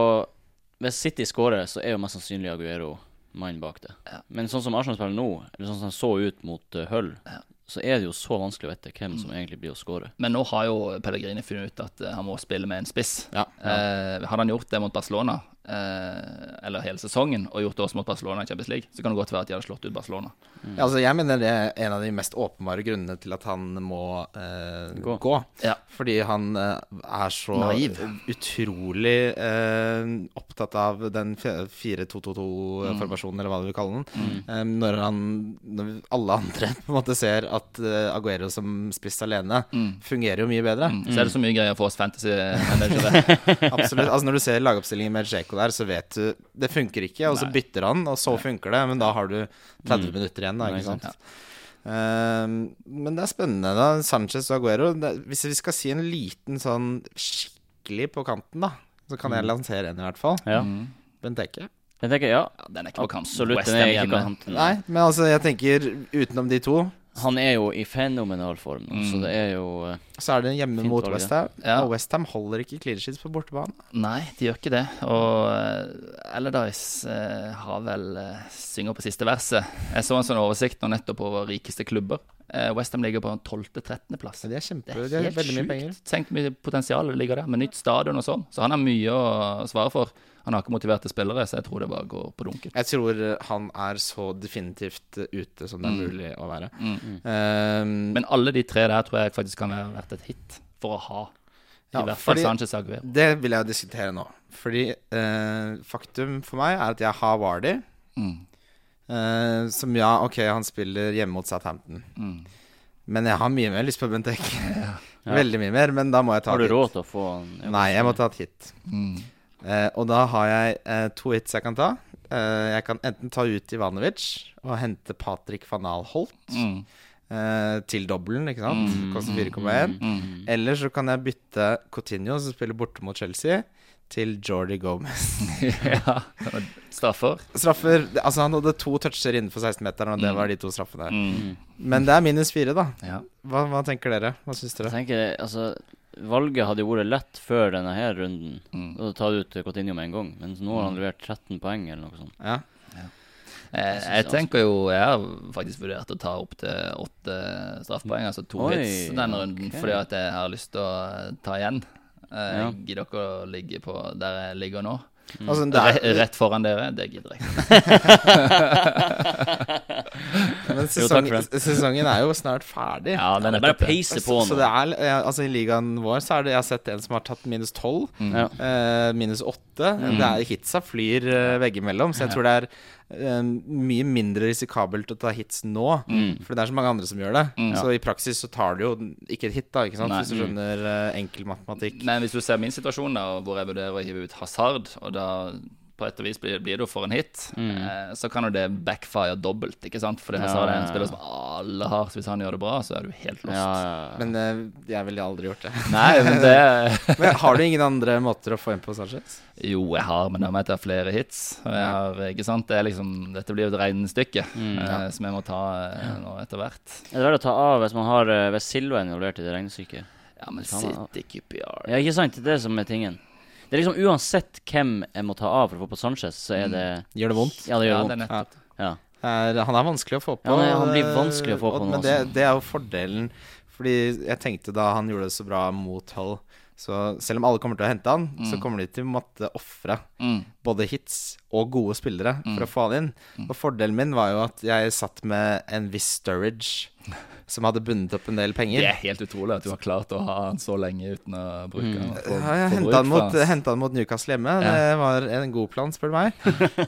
Hvis City scorer, så er jo mest sannsynlig Aguero mannen bak det. Ja. Men sånn som Arsenal spiller nå, eller sånn som han så ut mot uh, Hull, Ja. Så er det jo så vanskelig å vite hvem som egentlig blir å score. Men nå har jo Pellegrini funnet ut at eh, han må spille med en spiss. Ja. Eh, hadde han gjort det mot Barcelona, eller hele sesongen, og gjort det også mot Barcelona i Champions League, så kan det godt være at de hadde slått ut Barcelona. Ja, altså, jeg mener det er en av de mest åpenbare grunnene til at han må eh, Gå. gå. Ja. Fordi han eh, er så Naiv. utrolig eh, opptatt av den 4-2-2-2-formasjonen, eller hva du vil kalle den. Eh, når han Når alle andre på en måte ser at eh, Aguero som spiss alene fungerer jo mye bedre. Mm. Så er det så mye greier for oss fantasy-managere. Absolutt. Altså Når du ser lagoppstillingen med Der, så vet du det funker ikke, og så bytter han, og så funker det, men da har du 30 minutter igjen, da, ikke sant. sant. Ehm, men det er spennende, da. Sanchez og Aguero. Det, hvis vi skal si en liten sånn skikkelig på kanten, da, så kan jeg lansere en, i hvert fall. Ja. Benteke. Benteke. Jeg ja, Ja, den er ikke på kanten. absolutt. Den er ikke på kanten. Nei, men altså, jeg tenker utenom de to, Han er jo i fenomenal form, mm. så det er jo uh, så er det hjemme mot Westham. Ja. Og Westham holder ikke clean på bortebane. Nei, de gjør ikke det. Og uh, Allardyce uh, har vel uh, synger på siste verset. Jeg så en sånn oversikt nå nettopp over rikeste klubber. Uh, Westham ligger på 12.-13.-plass. Ja, de er kjempe, Det er de er helt veldig mye sjukt. penger. Tenk hvor mye potensial det ligger der, med nytt stadion og sånn. Så han har mye å svare for. Han har ikke motiverte spillere, så jeg tror det bare går på dunken. Jeg tror eh, han er så definitivt eh, ute som det er Mm. mulig å være. Mm. Um, Men alle de tre der tror jeg faktisk kan være verdt et hit for å ha. I Ja, hvert fall Sanchez Aguero. Det vil jeg diskutere nå. Fordi uh, faktum for meg er at jeg har Vardy. Mm. Uh, som ja, ok, han spiller hjemme mot Southampton. Mm. Men jeg har mye mer lyst på Benteke. Veldig mye mer, men da må jeg ta hit. Har du råd til å få han? Ja, Nei, jeg må ta et hit. Mm. Eh, og da har jeg eh, to hits jeg kan ta. Eh, jeg kan enten ta ut Ivanovic og hente Patrick van Alholt Mm. eh, til dobbelen, ikke sant? Mm, Koster mm, 4,1. Mm. Eller så kan jeg bytte Coutinho, som spiller borte mot Chelsea, til Jordi Gomez. ja. Straffer. Straffer Altså, han hadde to toucher innenfor 16-meteren, og det Mm. var de to straffene. Mm. Men det er minus fire, da. Ja. Hva, hva tenker dere? Hva syns Jeg dere? tenker, altså Valget hadde jo vært lett før denne her runden. Mm. Da hadde du tatt ut Cotinio med en gang. Men nå har han levert 13 poeng, eller noe sånt. Ja. Eh, jeg tenker jo Jeg har faktisk vurdert å ta opp til åtte straffepoeng, altså to Oi, hits denne runden, okay. fordi at jeg har lyst til å eh, ta igjen. Jeg Ja. Gidder dere å ligge på der jeg ligger nå? Altså, det er, rett foran dere? Det gidder jeg ikke. men Jo, takk sesongen er jo snart ferdig. Ja, den er bare å på nå. Så det er, altså I ligaen vår så er det Jeg har sett en som har tatt minus 12, mm. eh, minus 8. Det er Hitsa flyr uh, veggimellom, så jeg tror det er eh, mye mindre risikabelt å ta hits nå. For det er så mange andre som gjør det. Så i praksis så tar du jo ikke et hit, da, ikke sant? Nei. hvis du skjønner eh, enkel matematikk. Men hvis du ser min situasjon, da, hvor jeg vurderer å hive ut hasard, og da på et vis blir, blir det jo for en hit, eh, så kan jo det backfire dobbelt, ikke sant? Fordi det er en spiller som alle har, så hvis han gjør det bra, så er du helt lost. Ja, ja, ja. Men eh, jeg ville aldri gjort det. Nei, men det Men har du ingen andre måter å få inn på Sanchez? Jo, jeg har, men da må jeg ta flere hits. Og jeg har, ikke sant? Det er liksom, dette blir jo et regnestykke eh, som jeg må ta eh, nå etter hvert. Er det verdt å ta av hvis man har Hvis Silva er involvert i det regnestykket? Ja, men man- City QPR Ja, ikke sant? Det er det som er tingen. Det er liksom Uansett hvem jeg må ta av for å få på Sanchez, så er det Gjør det vondt? Ja, det gjør Ja, det er vondt. Ja. er, han er vanskelig å få på. Ja, nei, han blir vanskelig å få og- på nå, Men det, det er jo fordelen. Fordi jeg tenkte da han gjorde det så bra mot Hull Så selv om alle kommer til å hente han, så kommer de til å måtte ofre Mm. både hits og gode spillere for å få han inn. Og fordelen min var jo at jeg satt med en viss Sturridge som hadde bundet opp en del penger. Det er helt utrolig at du har klart å ha han så lenge uten å bruke han. få- Ja, jeg henta han, mot- han. Newcastle hjemme. Det var en god plan, spør du meg.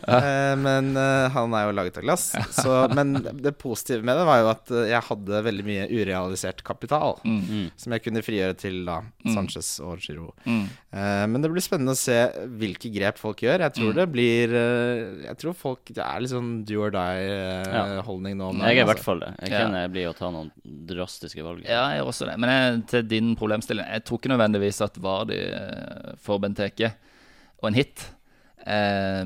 Eh, men eh, han er jo laget av glass. Så, men det positive med det var jo at eh, jeg hadde veldig mye urealisert kapital. Mm. Som jeg kunne frigjøre til da Sanchez og Giro. Mm. Eh, men det blir spennende å se hvilke grep folk gjør. Jeg Mm. tror det blir Jeg tror folk Det er litt sånn do or die-holdning nå. om Jeg er i hvert fall det. Jeg Ja. bli å ta noen drastiske valg. Ja, jeg gjør også det. Men jeg, til din problemstilling Jeg tror ikke nødvendigvis at Vardi eh, får Benteke og en hit eh,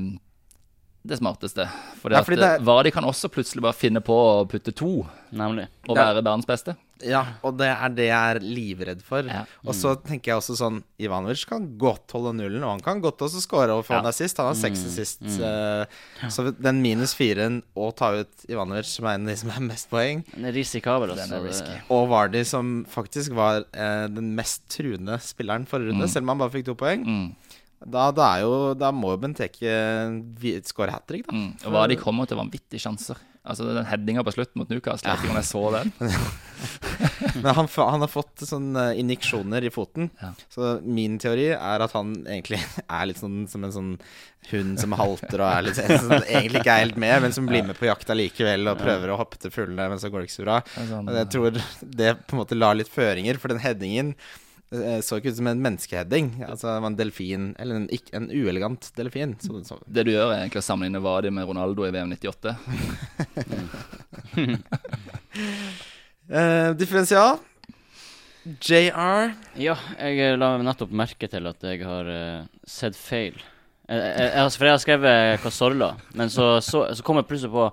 det smarteste. Fordi Ja, at fordi det er- eh, Vardi kan også plutselig bare finne på å putte to Nemlig. og være verdens beste. Ja, og det er det jeg er livredd for. Ja. Og så tenker jeg også sånn Ivanovic kan godt holde nullen, og han kan godt også score og få Ja. en assist. Han har seks assist. eh, Så den minus firen og ta ut Ivanovic, som er en av de som er mest poeng, risikabel, også. Den er og Vardi, som faktisk var eh, den mest truende spilleren forrige runde, selv om han bare fikk to poeng, Mm. da, da, er jo, da må jo Benteke score hat trick, da. Mm. Og Vardi kommer til vanvittige sjanser. Altså Den headinga på slutten mot Newcastle, jeg vet ikke om jeg så den. Men han, han har fått sånne injeksjoner i foten. Ja. Så min teori er at han egentlig er litt sånn som en sånn hund som halter og er litt sånn, egentlig ikke er helt med, men som blir med på jakta likevel og prøver å hoppe til fuglene, men så går det ikke så bra. sånn, Og jeg tror det på en måte la litt føringer, for den headingen eh, så ikke ut som en menneskeheading. Altså det var en delfin, eller en, en uelegant delfin. Så, så. Det du gjør, er egentlig å sammenligne Vadi med Ronaldo i VM 98. Eh, differensial. JR. Ja, jeg eh, la nettopp merke til at jeg har uh, sett feil. Jeg, jeg, jeg, altså, for jeg har skrevet Casorla, men så, så, så kom jeg plutselig på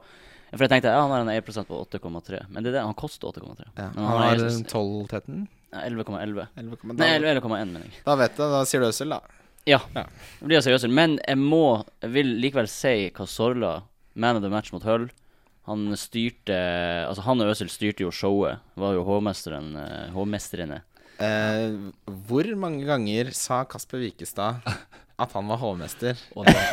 For jeg tenkte ja, han har en eierprosent på 8,3, men det er det, han koster 8,3. Ja, Men han har har 12-13. ja, 11,11. 11,1. Nei, Da, 11,1, mener jeg. da vet du, da sier du Øssel, da. Ja. Ja. Det blir jeg Øssel. Men jeg må Jeg vil likevel si Casorla, man of the match mot Hull. Han styrte Altså, han og Øsel styrte jo showet. Var jo hovmesteren eh. Eh, hvor mange ganger sa Kasper Wikestad at han var hovmester? Og det var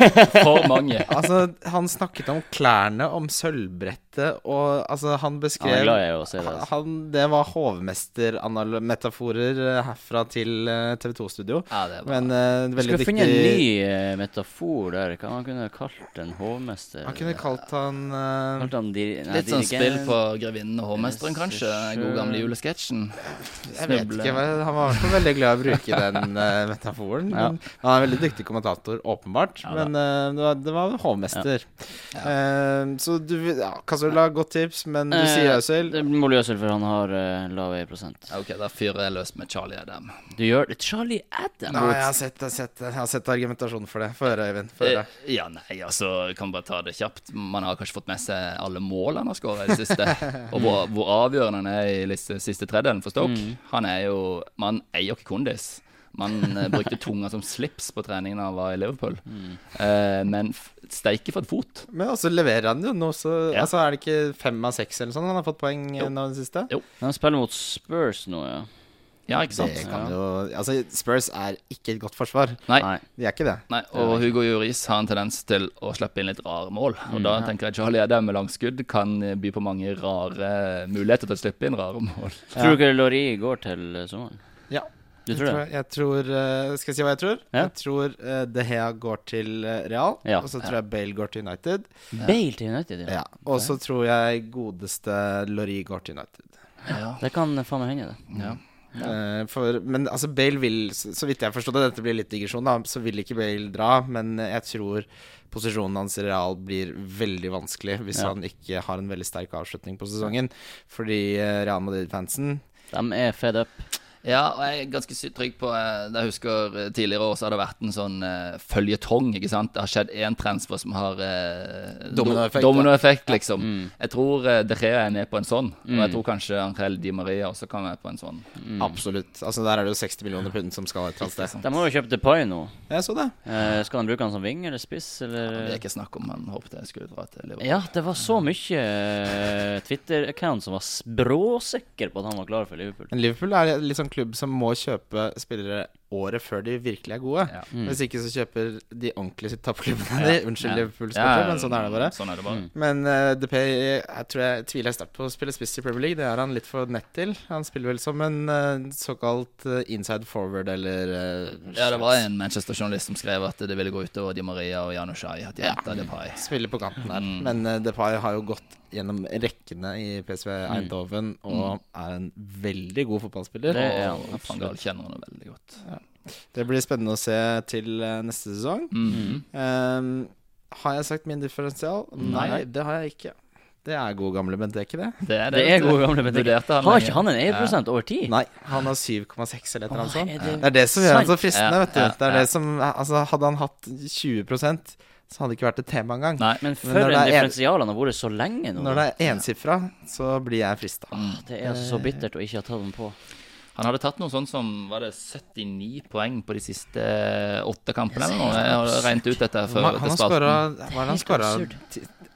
for mange. Altså, han snakket om klærne, om sølvbrettet, og altså, han Han beskrev er glad i å si det. Altså. han, det var hovmestermetaforer herfra til eh, TV 2-studio. Ja, det var Men eh, Vi dyktig skulle finne en ny eh, metafor der. Hva man kunne kalt en hovmester? Han kunne kalt han uh, Kalt han diri nei, Litt sånn spill på Grevinnen og hovmesteren, kanskje. Den gode gamle julesketsjen. Jeg vet ikke, han var i hvert fall veldig glad i å bruke den uh, metaforen. Ja. Men han er veldig dyktig kommentator, åpenbart. Ja men uh, det, var, det var hovmester. Eh, så du ja, Casola, godt tips, men du Eh, sier Øzil. Det må Øzil, for han har uh, lav prosent. Ja, Ok, da fyrer jeg løs med Charlie Adam. Du gjør det Charlie Adam! Nei, jeg har sett, jeg har sett, jeg har sett argumentasjonen for det. Få høre, Øyvind. Eh, ja, nei, altså, kan bare ta det kjapt. Man har kanskje fått med seg alle mål han har skåret i det siste. og hvor, hvor avgjørende han er i liste, siste tredjedelen for Stoke. Han er jo Man eier ikke kondis. Man eh, brukte tunga som slips på treningen da han var i Liverpool. Mm. Uh, men steike for et fot. Men også leverer han jo nå, så Ja. Altså, er det ikke fem av seks eller sånn han har fått poeng eh, nå i det siste? Han spiller mot Spurs nå, ja. Ja, ikke sant? Det kan jo Altså, Spurs er ikke et godt forsvar. Nei. De er ikke det. Nei, og Hugo Juris har en tendens til å slippe inn litt rare mål. Og da tenker jeg Charlie Adam med langskudd kan by på mange rare muligheter til å slippe inn rare mål. Tror du ikke Lori går til sommeren? Ja. Du tror det? jeg tror eh, Skal jeg si hva jeg tror? Ja. Jeg tror eh, De Hea går til eh, Real. Ja. Og så tror jeg Bale går til United. Bale til United, ja. Ja. Og så tror jeg godeste Lori går til United. Ja. Det kan faen meg hende, det. ja. Eh, for, men altså Bale vil, så, vidt jeg har det, dette blir litt digresjon, da, så vil ikke Bale dra. Men jeg tror posisjonen hans i Real blir veldig vanskelig hvis Ja. han ikke har en veldig sterk avslutning på sesongen. Fordi Real Madrid-fansen De er fed up. Ja, og jeg er ganske trygg på eh, Jeg husker eh, tidligere år så har det vært en sånn uh, føljetong. ikke sant? Det har skjedd én transfer som har uh, Dominoeffekt, domino liksom. Mm. Jeg tror uh, De Gea er med på en sånn. Og jeg tror kanskje Angel Di Maria også kan være på en sånn. Mm. Absolutt. Altså Der er det jo 60 millioner pund som skal et annet sted. De må jo kjøpe Depay nå. Jeg så det. Uh, skal han bruke han som ving eller spiss, Det eller er ikke snakk om han håpet jeg skulle dra til Liverpool. Ja, det var så mye Twitter-account som var bråsikker på at han var klar for Liverpool. Men Liverpool er litt sånn klubb som må kjøpe spillere året før de virkelig er gode. Ja. Mm. Hvis ikke så kjøper de ordentlige toppklubbene de. Unnskyld, Ja. Liverpool-sportere, men sånn er det bare. Sånn er det bare. Mm. Men uh, Depay jeg tror jeg tviler sterkt på å spille spiss i Premier League. Det er han litt for nett til. Han spiller vel som en uh, såkalt eh, inside forward eller uh, Ja, det var en Manchester-journalist som skrev at det ville gå utover Di Maria og Janushai. At de Ja. Depay. Spiller på kanten der. Mm. Men uh, Depay har jo gått gjennom rekkene i PSV Mm. Eindhoven og er en veldig god fotballspiller. Det er han, Og Van kjenner han veldig godt. Det blir spennende å se til eh, neste sesong. Mhm. Um, har jeg sagt min differensial? Nei, Nei. det har jeg ikke. Det er god gamle Benteke, det. Det er, Det det er god gamle han Har ikke han en eierprosent over tid? Nei, han har 7,6 eller et eller annet sånt. er det Det er det som gjør han så fristende, vet du. Det er det som Altså, hadde han hatt 20 så hadde det ikke vært et tema engang. Nei. Men før for når en det er en- differensial han har vært så lenge nå. Når det er ensifra, så blir jeg frista. Mm. Det er altså så bittert å ikke ha tatt den på. Han hadde tatt noe sånn som Var det 79 poeng på de siste åtte kampene? eller noe? Jeg har regnet ut dette før. Han han har spalten. Hva er det han skåra?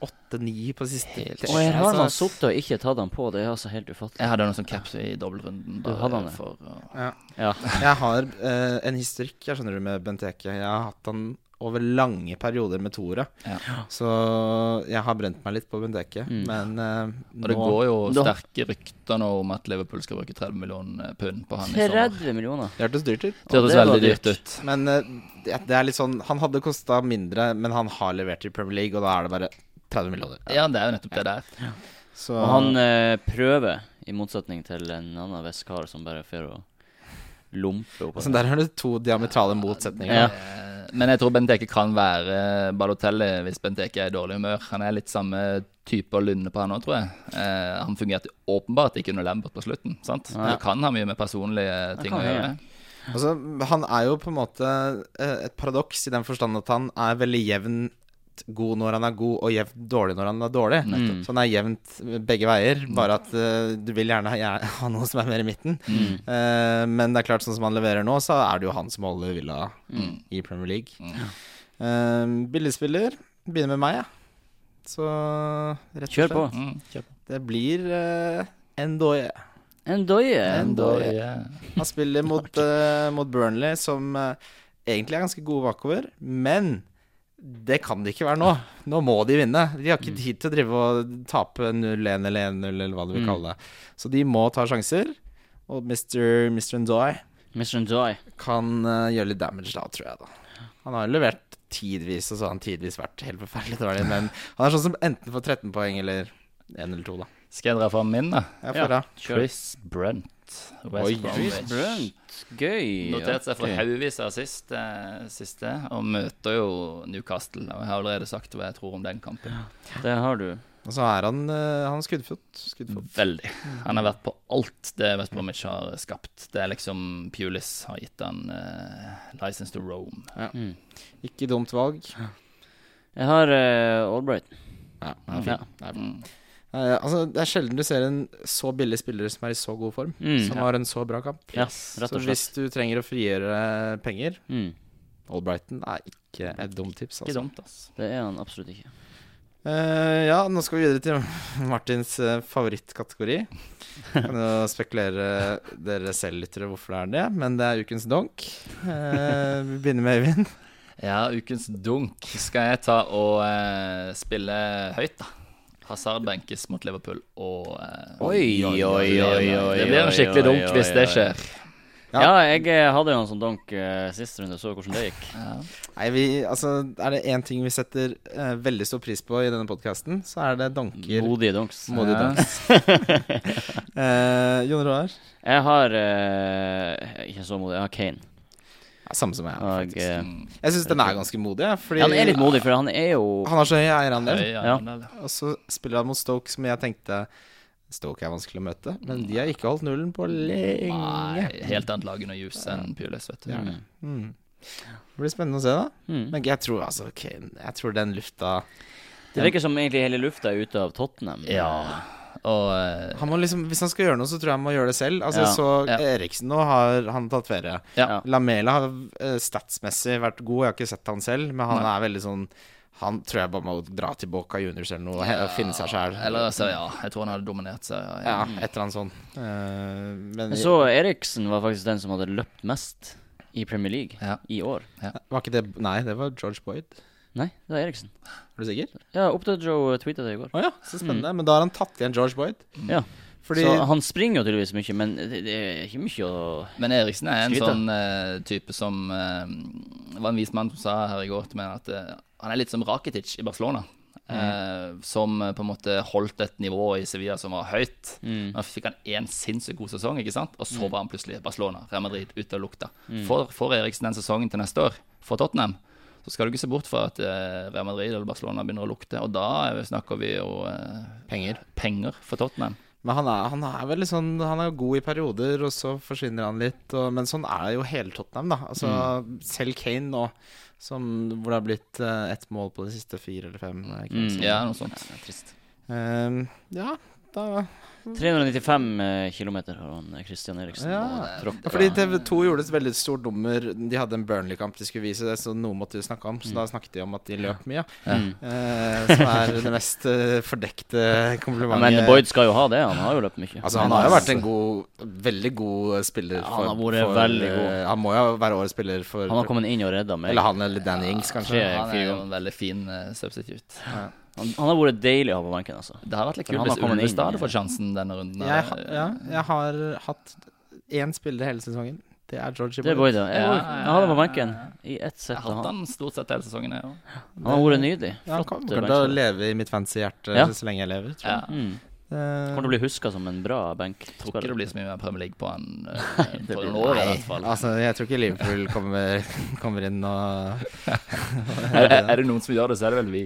Åtte-ni på siste Helt Og her har han sittet og ikke tatt den på. Det er altså helt ufattelig. Jeg hadde noen sånn caps i dobbeltrunden. Du hadde han det? for, uh... ja. Ja. Jeg har uh, en historikk jeg skjønner du med Benteke. Jeg har hatt han over lange perioder med toere. Ja. Så jeg har brent meg litt på Bundeke, Mm. Men eh, Og det nå går jo nå. sterke rykter nå om at Liverpool skal bruke 30 millioner pund på han i sommer. 30 millioner. Det hørtes dyrt ut. Det hørtes det veldig dyrt ut. Men uh, det, det er litt sånn Han hadde kosta mindre, men han har levert i Premier League, og da er det bare 30 millioner. Ja, det er jo nettopp det der. Så Og han uh, prøver, i motsetning til en annen vestkar som bare får å lompe opp. altså, Der har du to diametrale motsetninger. Ja. Men jeg tror Benteke kan være Balotelli hvis Benteke er i dårlig humør. Han er litt samme type og lynne på han òg, tror jeg. Eh, han fungerte åpenbart ikke under Lambert på slutten. sant? Ja. Det kan ha mye med personlige ting å gjøre. Altså, han er jo på en måte eh, et paradoks i den forstand at han er veldig jevnt god når han er god, og jevnt dårlig når han er dårlig. Mm. Så han er jevnt begge veier, bare at uh, du vil gjerne ha, noe som er mer i midten. Mm. Uh, men det er klart, sånn som han leverer nå, så er det jo han som holder Villa Mm. i Premier League. Mm. Eh, billigspiller. Begynner med meg, jeg. Så rett og Kjør på. Mm, kjør på. Det blir uh, Endoye. En Endoye. Han spiller mot, eh, mot Burnley, som eh, egentlig er ganske gode bakover. Men det kan det ikke være nå. Nå må de vinne. De har ikke tid til å drive og tape 0-1 eller 1-0 eller hva du vil Mm. kalle det. Så de må ta sjanser. Og Mr. Mr. Ndoye Mr. Enjoy kan uh, gjøre litt damage da, tror jeg. da Han har levert tidvis, og så har han tidvis vært helt forferdelig dårlig. Men han er sånn som enten får 13 poeng eller 1 eller 2, da. Skal jeg dra fram min, da? Jeg Ja. får da. Kjør. Chris Brunt. West Oi, Chris Brunt. Gøy. Notert seg for haugevis av sist, eh, siste, og møter jo Newcastle. Og jeg har allerede sagt hva jeg tror om den kampen. Ja. Det har du. Og så er han, eh, han er skuddfot. skuddfot. Veldig. Han har vært på alt det West Bromwich har skapt. Det er liksom Pulis har gitt han uh, license to roam. Mm. Ikke dumt valg. Jeg har uh, Albright. Ja, han er fin. Det Eh, altså, det er sjelden du ser en så billig spiller som er i så god form, Mm. som har en så bra kamp. Ja, rett Så hvis du trenger å frigjøre penger Mm. Albrighton er ikke et dumt tips. Ikke Altså. dumt, ass. Det er han absolutt ikke. Uh, ja, nå skal vi videre til Martins eh, favorittkategori. Nå spekulerer dere selv, lyttere, hvorfor det er det, men det er ukens donk. Eh, vi begynner med Øyvind. Ja, ukens dunk skal jeg ta og eh, spille høyt, da. Hazard benkes mot Liverpool og eh, Oi, oi, oi, oi, Det blir en skikkelig dunk hvis det skjer. Ja. Ja, jeg eh, hadde jo en sånn donk uh, sist runde, så hvordan det gikk. Ja. Nei, vi, altså, Er det én ting vi setter eh, veldig stor pris på i denne podkasten, så er det donker. Modige donks. Modige Ja. donks. Eh, Jon Roar? Jeg har eh, Ikke så modig, jeg har Kane. Samme som jeg. Og, faktisk. eh, Mm. Jeg syns den er ganske modig. Fordi ja, han er litt modig, for han er jo Han har så høy eierandel. Ja. Og så spiller han mot Stoke, som jeg tenkte Stoke er vanskelig å møte, men de har ikke holdt nullen på lenge. Nei, helt annet lag under Jus enn Pules, vet du. Ja. Mm. Mm. Det blir spennende å se, da. Mm. Men jeg tror altså okay, Jeg tror den lufta Det virker som egentlig hele lufta er ute av Tottenham. Ja. Og eh, han må liksom, Hvis han skal gjøre noe, så tror jeg han må gjøre det selv. Altså, Ja, Så ja. Eriksen nå har han tatt ferie. ja. Lamela har eh, statsmessig vært god. Jeg har ikke sett han selv, men han Nei. er veldig sånn Han tror jeg bare må dra til Boca Juniors eller noe og finne seg sjæl. Eller så, ja. Jeg tror han hadde dominert seg. Ja, et eller annet sånt. Uh, men så Eriksen var faktisk den som hadde løpt mest i Premier League Ja. i år. var ikke det Nei, det var George Boyd. Nei, det var Eriksen. Er du sikker? Ja, Oppdød Joe tweeta det i går. Å ja, så spennende. Men da har han tatt igjen George Boyd. Ja. Fordi Så han springer jo tydeligvis mye, men det, det er ikke mye å Men Eriksen er en Skryte. sånn eh, type som eh, Det var en vis mann som sa her i går til meg at eh, han er litt som Rakitic i Barcelona. eh, som eh, på en måte holdt et nivå i Sevilla som var høyt. Mm. Men fikk han én sinnssykt god sesong, ikke sant? og så var han plutselig Barcelona, Real Madrid, ute og lukta. Mm. Får, får Eriksen den sesongen til neste år for Tottenham, så skal du ikke se bort fra at eh, Real Madrid eller Barcelona begynner å lukte. Og da er- snakker vi jo eh, penger. penger for Tottenham. Men han er, han er veldig sånn Han er god i perioder, og så forsvinner han litt. Og, men sånn er jo hele Tottenham, da. Altså, Selv Kane nå, som, hvor det har blitt eh, ett mål på de siste fire eller fem. Mm, ja, noe sånt. Ja, noe sånt. Trist. Um, ja, da 395 km har han eh, Christian Eriksen. Ja. tråkka. ja, Fordi TV2 gjorde et veldig stort nummer. De hadde en Burnley-kamp de skulle vise det, så noe måtte de snakke om. Så da snakket de om at de løp mye. Mm. Eh, som er det mest eh, fordekte Ja, komplimentet. men Boyd skal jo ha det, han har jo løpt mye. Altså, han har jo vært en god, veldig god spiller. Ja, han har vært veldig god. eh, han må jo være årets spiller for Han har kommet inn og redda meg. Eller han eller Danny Ings, kanskje. tre- Han er jo en veldig fin uh, substitute. Han, han har vært deilig å ha på banken. altså. Det har vært litt kult han har hvis Ulvestad i- hadde fått sjansen denne runden. Jeg, ha- ja, jeg har hatt én spiller hele sesongen. Det er Georgie Det er Boyd. Boyd, ja. Jeg, Ja, jeg hadde han på benken i ett Jeg sett. har og hatt Han, stort sett hele sesongen, Ja. han har vært nydelig. Ja, han Flott kommer til å leve i mitt fancy hjerte Ja. så lenge jeg lever, tror Ja. Mm. Eh, Kommer til å bli huska som en bra benk. Tror ikke det blir så mye mer Premier League på han uh, på noen år, i hvert fall. altså, jeg tror ikke Liverpool kommer, kommer inn og Er, er- det noen som gjør det, så er det vel vi.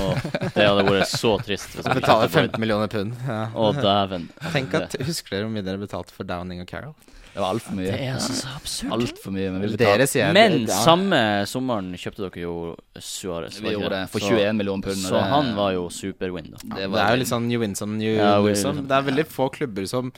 Og det hadde vært så trist. Hvis vi betaler 15 millioner pund. Ja. Å, dæven. Tenk at, Husker dere hvor mye dere betalte for Downing og Carroll? Det var altfor mye. Det er altså så absurd. Altfor mye. Men Dere sier Men samme sommeren kjøpte dere jo Suárez. vi gjorde det for Så- 21 millioner pund. Så det- han var jo super-win, da. Det, er jo litt sånn you win some, you Ja, lose some. Det er veldig få klubber som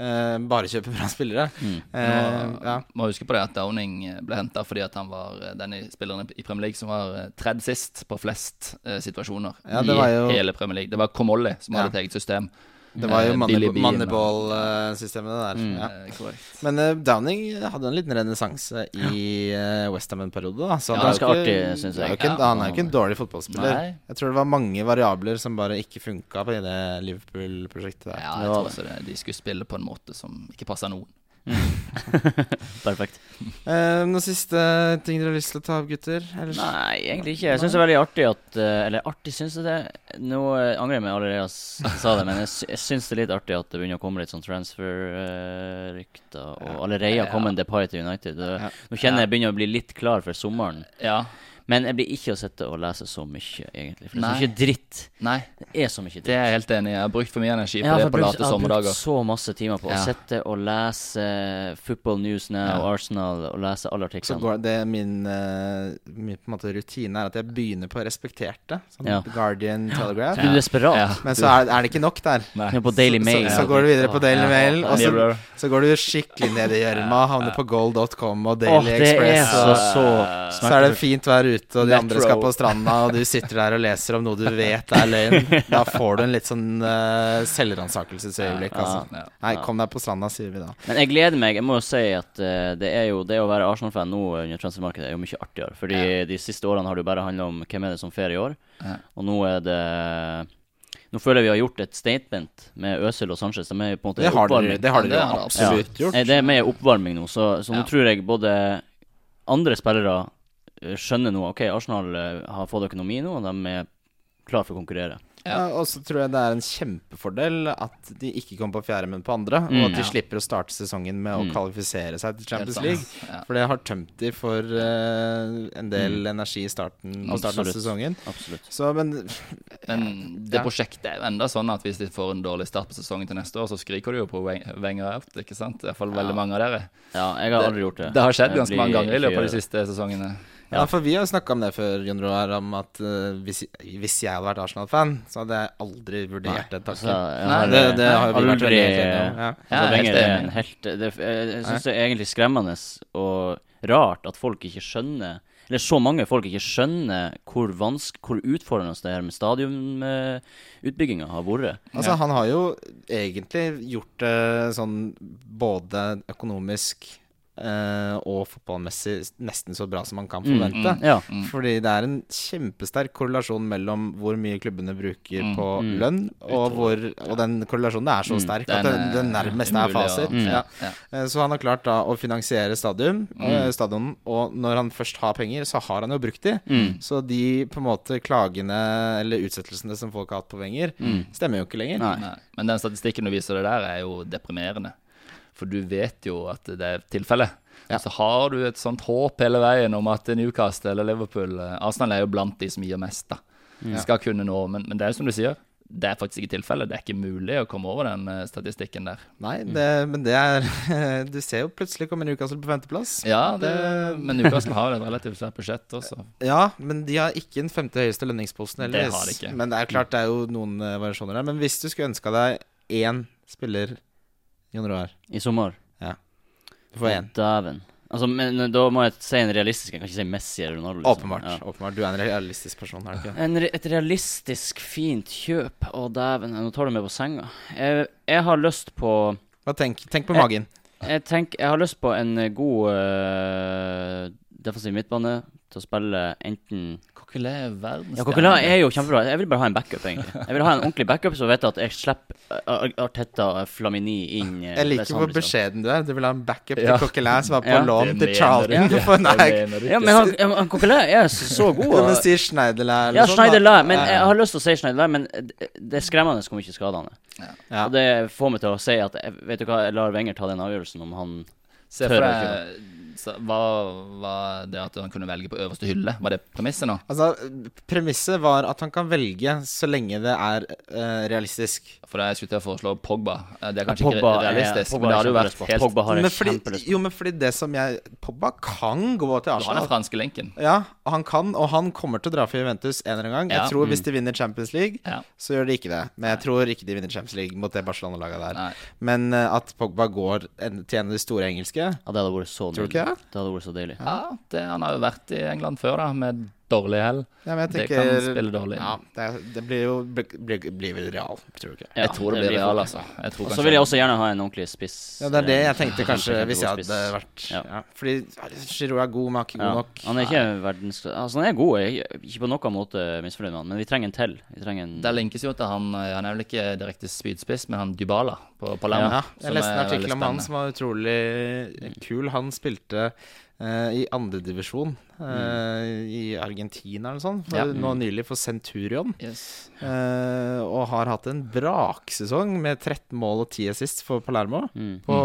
Uh, bare kjøper bra spillere. Mm. Uh, ja. må huske på det at Downing ble henta fordi at han var eh, den spilleren i Premier League som var tredd sist på flest uh, situasjoner Ja, i jo- hele Premier League. Det var Comolli som Ja. hadde et eget system. Det var jo Eh. Moneyball-systemet, der. Mm. Ja. Eh. Men uh, Downing hadde en liten renessanse i uh, Westham en periode. Da. Så Ja, ganske ikke- artig, syns jeg. ikke- Ja. Han er jo ikke en dårlig fotballspiller. Nei. Jeg tror det var mange variabler som bare ikke funka på det Liverpool-prosjektet der. Ja, jeg tror også det. De skulle spille på en måte som ikke passa noen. Perfekt. Eh, noen siste ting dere har lyst til å ta opp, gutter? Ellers? Nei, egentlig ikke. Jeg syns det er veldig artig at eh, Eller artig syns jeg det. Nå eh, angrer jeg meg allerede jeg sa det, men jeg, sy jeg syns det er litt artig at det begynner å komme litt sånn transfer-rykter. og allerede har kommet Depay til United. Det. Nå kjenner jeg begynner å bli litt klar for sommeren. Ja, Men jeg blir ikke å sitte og lese så mye, egentlig. For det er så mye dritt. Nei, Det er så mye dritt. det er jeg helt enig i. Jeg har brukt for mye energi på ja, det på brukt, late jeg har brukt så masse timer på å Ja. sitte og lese Football News Now Ja. og Arsenal og lese alle Så artiklene. går det min, uh, min på en måte rutine er at jeg begynner på respekterte. Sånn Ja. Guardian, Telegraph. Du er desperat. Ja. Men så er, er det ikke nok der. Nei. Er på Daily Mail. så, så går du videre på Daily Ja. Mail, og så, så går du skikkelig ned i gjørma, havner på gold.com og Daily Daily det er Express. så, så så er det fint vær ute, og de andre skal på stranda, og du sitter der og leser om noe du vet er løgn. Da får du en litt sånn uh, selvransakelsesøyeblikk, altså. Nei, kom deg på stranda, sier vi da. Men jeg gleder meg. Jeg må jo si at uh, det er jo Det å være Arsenal-fan nå under transfermarkedet er jo mye artigere. Fordi de siste årene har det jo bare handla om hvem er det som får i år. Ja. Og nå er det Nå føler jeg vi har gjort et statement med Øzil og Sanchez. De er på en måte Det har dere, det har Ja, dere absolutt gjort. Eh, Det er med oppvarming nå, så, så nå tror jeg både andre spillere eh, skjønner nå Ok, Arsenal eh, har fått økonomi nå, og de er klar for å konkurrere. Ja, og så tror jeg det er en kjempefordel at de ikke kommer på fjerde, men på andre. Mm. og at de Ja. slipper å starte sesongen med å Mm. kvalifisere seg til Champions. League. Ja. For det har tømt de for uh, en del energi i starten, på starten av sesongen. Absolutt. Så, men Men det Ja. prosjektet er jo enda sånn at hvis de får en dårlig start på sesongen til neste år, så skriker de jo på Wenger out, ikke sant? Iallfall Ja. veldig mange av dere. Ja, jeg har aldri gjort det. Det har skjedd ganske mange ganger i løpet av de siste sesongene. Ja, for vi har snakka om det før, Jon Roar, om at uh, hvis, hvis jeg hadde vært Arsenal-fan, så hadde jeg aldri vurdert det Altså, takket. jeg Nei, det, det har jo vi vært veldig enige. Ja. Ja, Altså, jeg er helt enig. en helt det, Jeg, syns det er egentlig skremmende og rart at folk ikke skjønner Eller så mange folk ikke skjønner hvor, vansk, hvor utfordrende det her med stadionutbygginga har vært. Altså, han har jo egentlig gjort det sånn både økonomisk og fotballmessig nesten så bra som man kan forvente. Mm, Ja. Fordi det er en kjempesterk korrelasjon mellom hvor mye klubbene bruker Mm, på mm. lønn, og, hvor, og den korrelasjonen er så Mm, sterk at det, det nærmest er fasit. Mm. Ja. Eh, Så han har klart da å finansiere stadion, eh, stadionen, og når han først har penger, så har han jo brukt de. Mm. Så de på en måte klagene eller utsettelsene som folk har hatt på penger Mm. stemmer jo ikke lenger. Nei. Nei. Men den statistikken du viser det der, er jo deprimerende. For du vet jo at det er tilfellet. Ja. Så har du et sånt håp hele veien om at Newcastle eller Liverpool eh, Arsenal er jo blant de som gir mest, da. Ja. Skal kunne nå, men, men det er jo som du sier. Det er faktisk ikke tilfellet. Det er ikke mulig å komme over den eh, statistikken der. Nei, det, men det er Du ser jo plutselig kommer Newcastle på femteplass. Ja, det, men Newcastle har et relativt svært budsjett også. Ja, men de har ikke den femte høyeste lønningsposten heller. Det har de ikke. Men det er klart det er jo noen eh, variasjoner der. Men hvis du skulle ønska deg én spiller, Jon Roar I sommer. Du får én. Dæven. Altså, men da må jeg si en realistisk. Jeg kan ikke si Messi eller Ronaldo. liksom. Åpenbart. Ja. åpenbart. Du er en realistisk person, er du ikke? En, et realistisk, fint kjøp. Å, dæven. Nå tar du meg på senga. Jeg, jeg har lyst på Hva tenk, tenk på magen. Jeg tenk, jeg har lyst på en god eh, defensiv midtbane til å spille enten Coquelin er verdensstjerne. Ja, Coquelin er jo kjempebra. Jeg vil bare ha en backup, egentlig. Jeg vil ha en ordentlig backup, så vet jeg at jeg slipper eh, Arteta Flamini inn. eh, Jeg liker hvor beskjeden du er. Du vil ha en backup Ja. til Coquelin som var på Ja. lån til Charlton. Ja. For Ja, men han, han Coquelin er så god. du og- må si Schneiderlær eller Ja, sånn, da. Men jeg har lyst til å si Schneiderlær, men det er skremmende hvor mye skader han er. Ja. Og det får meg til å si at Vet du hva, jeg lar Wenger ta den avgjørelsen om han Se Tør å deg så, hva var det at han kunne velge på øverste hylle? Var det premisset nå? Altså, Premisset var at han kan velge så lenge det er uh, realistisk. For da jeg skulle til å foreslå Pogba. Eh, Det er kanskje Pogba ikke realistisk, realistisk, Pogba men det hadde jo vært helt Pogba har Men fordi, jo, men fordi det som jeg Pogba kan gå til Du har den franske lenken. Ja, han kan, og han kommer til å dra for Juventus en eller annen gang. Ja. Jeg tror hvis de vinner Champions League, Ja. så gjør de ikke det. Men jeg tror ikke de vinner Champions League mot det Barcelona-laget der. Nei. Men uh, at Pogba går en, til en av de store engelske Ja, det hadde vært så deilig. det? Det hadde vært så deilig. Ja, det, han har jo vært i England før, da, med dårlig hell. ja, men Det kan spille dårlig. Ja, det, det blir jo blir, blir, vel real, tror du ikke? Ja, jeg tror det blir real, fort. altså. Jeg tror Og kanskje- så vil jeg også gjerne ha en ordentlig spiss. Ja, det er det jeg eh, tenkte kanskje hvis jeg hadde vært Ja. ja. Fordi Giroud er god, men han er ikke god Ja. nok. Han er ikke verdens Altså, han er god. Jeg er ikke på noen måte misfornøyd med han, men vi trenger en til. Vi trenger en Det linkes jo til han eh, Han er vel ikke direkte spydspiss, men han Dybala på Palermo. Ja, jeg leste en artikkel om han som var utrolig kul. Han spilte eh, i andredivisjon uh, i Argentina eller sånn. Ja. Nå nylig for Centurion. Yes. Uh, og har hatt en braksesong med 13 mål og 10 assist for Palermo. Mm. På,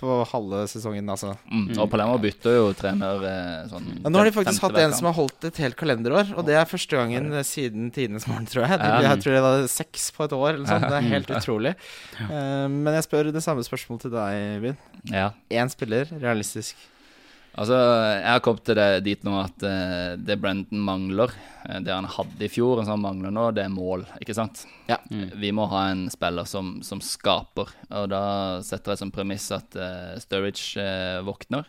på halve sesongen, altså. Mm. Og Palermo bytter jo trener eh, sånn Ja, nå har de faktisk hatt en som har holdt et helt kalenderår, og det er første gangen siden tidenes morgen, tror jeg. De, Jeg tror det var seks på et år, eller sånt. Det er helt utrolig. Eh, men jeg spør det samme spørsmålet til deg, Bin. Én Ja. Spiller, realistisk. Altså, jeg har kommet til det dit nå at uh, det Brendan mangler, eh, det han hadde i fjor, og som han mangler nå, det er mål, ikke sant? Ja. Vi må ha en spiller som, som skaper, og da setter jeg som premiss at uh, Sturridge uh, våkner.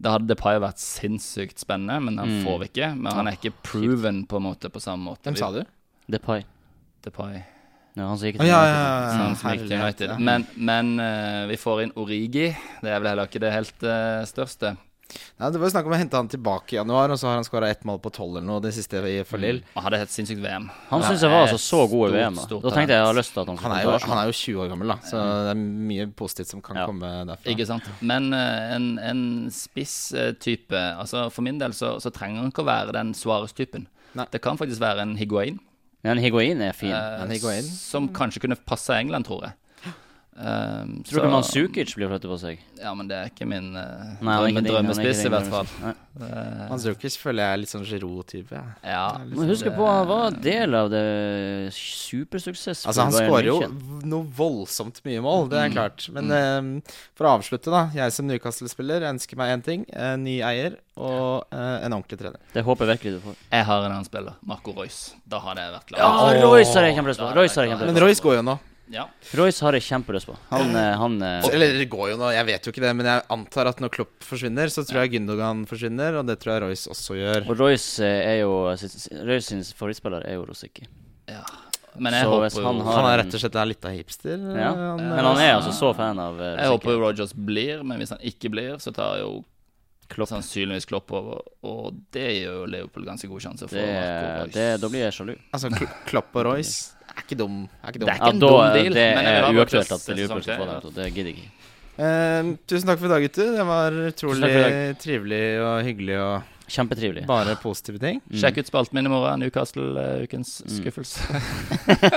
Da hadde Depay vært sinnssykt spennende, men han Mm. får vi ikke. Men han er ikke proven på en måte på samme måte. Hvem sa du? Depay. Depay. Ja, han som gikk til United. Men, men vi får inn Origi. Det er vel heller ikke det helt uh, største. Nei, det var jo snakk om å hente han tilbake i januar, og så har han skåra ett mål på tolv eller noe det siste i for Lill. Han hadde et sinnssykt VM. Han Ja, syns jeg var altså så god i VM. Da Da tenkte jeg jeg har lyst til at han Han skulle er, jo, han er jo 20 år gammel, da, så det er mye positivt som kan Ja. komme derfra. Ikke sant? Men eh, en, en spiss-type Altså For min del så, så trenger han ikke å være den Suárez-typen. Det kan faktisk være en Higuain, Men Higuain er fin. eh, En Higuain? som kanskje kunne passe England, tror jeg. Um, Tror du ikke Manzukic blir flyttet på seg? Ja, men det er ikke min uh, Nei, ikke drømmespiss, i hvert fall. Uh, Eh, Manzukic føler jeg er litt sånn Giroud-type. Ja. ja. Men husk på, han var del av det supersuksess for Altså Han skårer jo noe voldsomt mye mål, det er klart. Men eh, for å avslutte, da. Jeg som Newcastle-spiller ønsker meg én ting. En ny eier og uh, en ordentlig trener. Det håper jeg virkelig du får. Jeg har en annen spiller, Marco Royce. Da hadde jeg vært glad. Ja, Royce har jeg kjempelyst på. Har Men. Royce går jo nå. Ja. Royce har jeg kjempelyst på. Han, eh, han eh, Eller det går jo nå, jeg vet jo ikke det. Men jeg antar at når Klopp forsvinner, så tror jeg Gündogan forsvinner. Og det tror jeg Royce også gjør. Og Royce eh, er jo Royce sin favorittspiller er jo Rosicky. ja. Men jeg Så håper jo han har- Han er rett og slett litt av hipster. Ja. Han, Men han er altså så fan av eh, Jeg håper jo Rogers blir, men hvis han ikke blir, så tar jo Klopp. sannsynligvis Klopp over. Og det gjør jo Leopold ganske god sjanse for. Det, det, da blir jeg sjalu. Altså, Klopp og Royce er ikke dum. Er ikke dum. Det er Ja, ikke en da, dum deal, det men er uaktuelt at Liverpool skal få ja. det. Det gidder jeg ikke. Uh, tusen takk for i dag, gutter. Det var utrolig trivelig og hyggelig og Kjempetrivelig. bare positive ting. Mm. Sjekk ut spalten min i morgen. Newcastle-ukens Mm. skuffelse.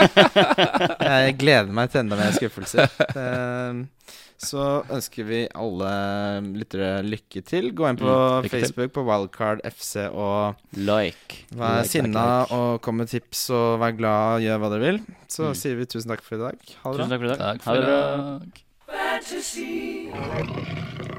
Jeg gleder meg til enda mer skuffelser. Eh, Så ønsker vi alle lyttere lykke til. Gå inn på Mm, Facebook til. På Wildcard FC og Like. vær Like, sinna like, like. og kom med tips og vær glad, gjør hva dere vil. Så Mm. sier vi tusen takk for i dag. Ha det bra. Tusen takk for i dag. Takk Ha for det i bra. dag.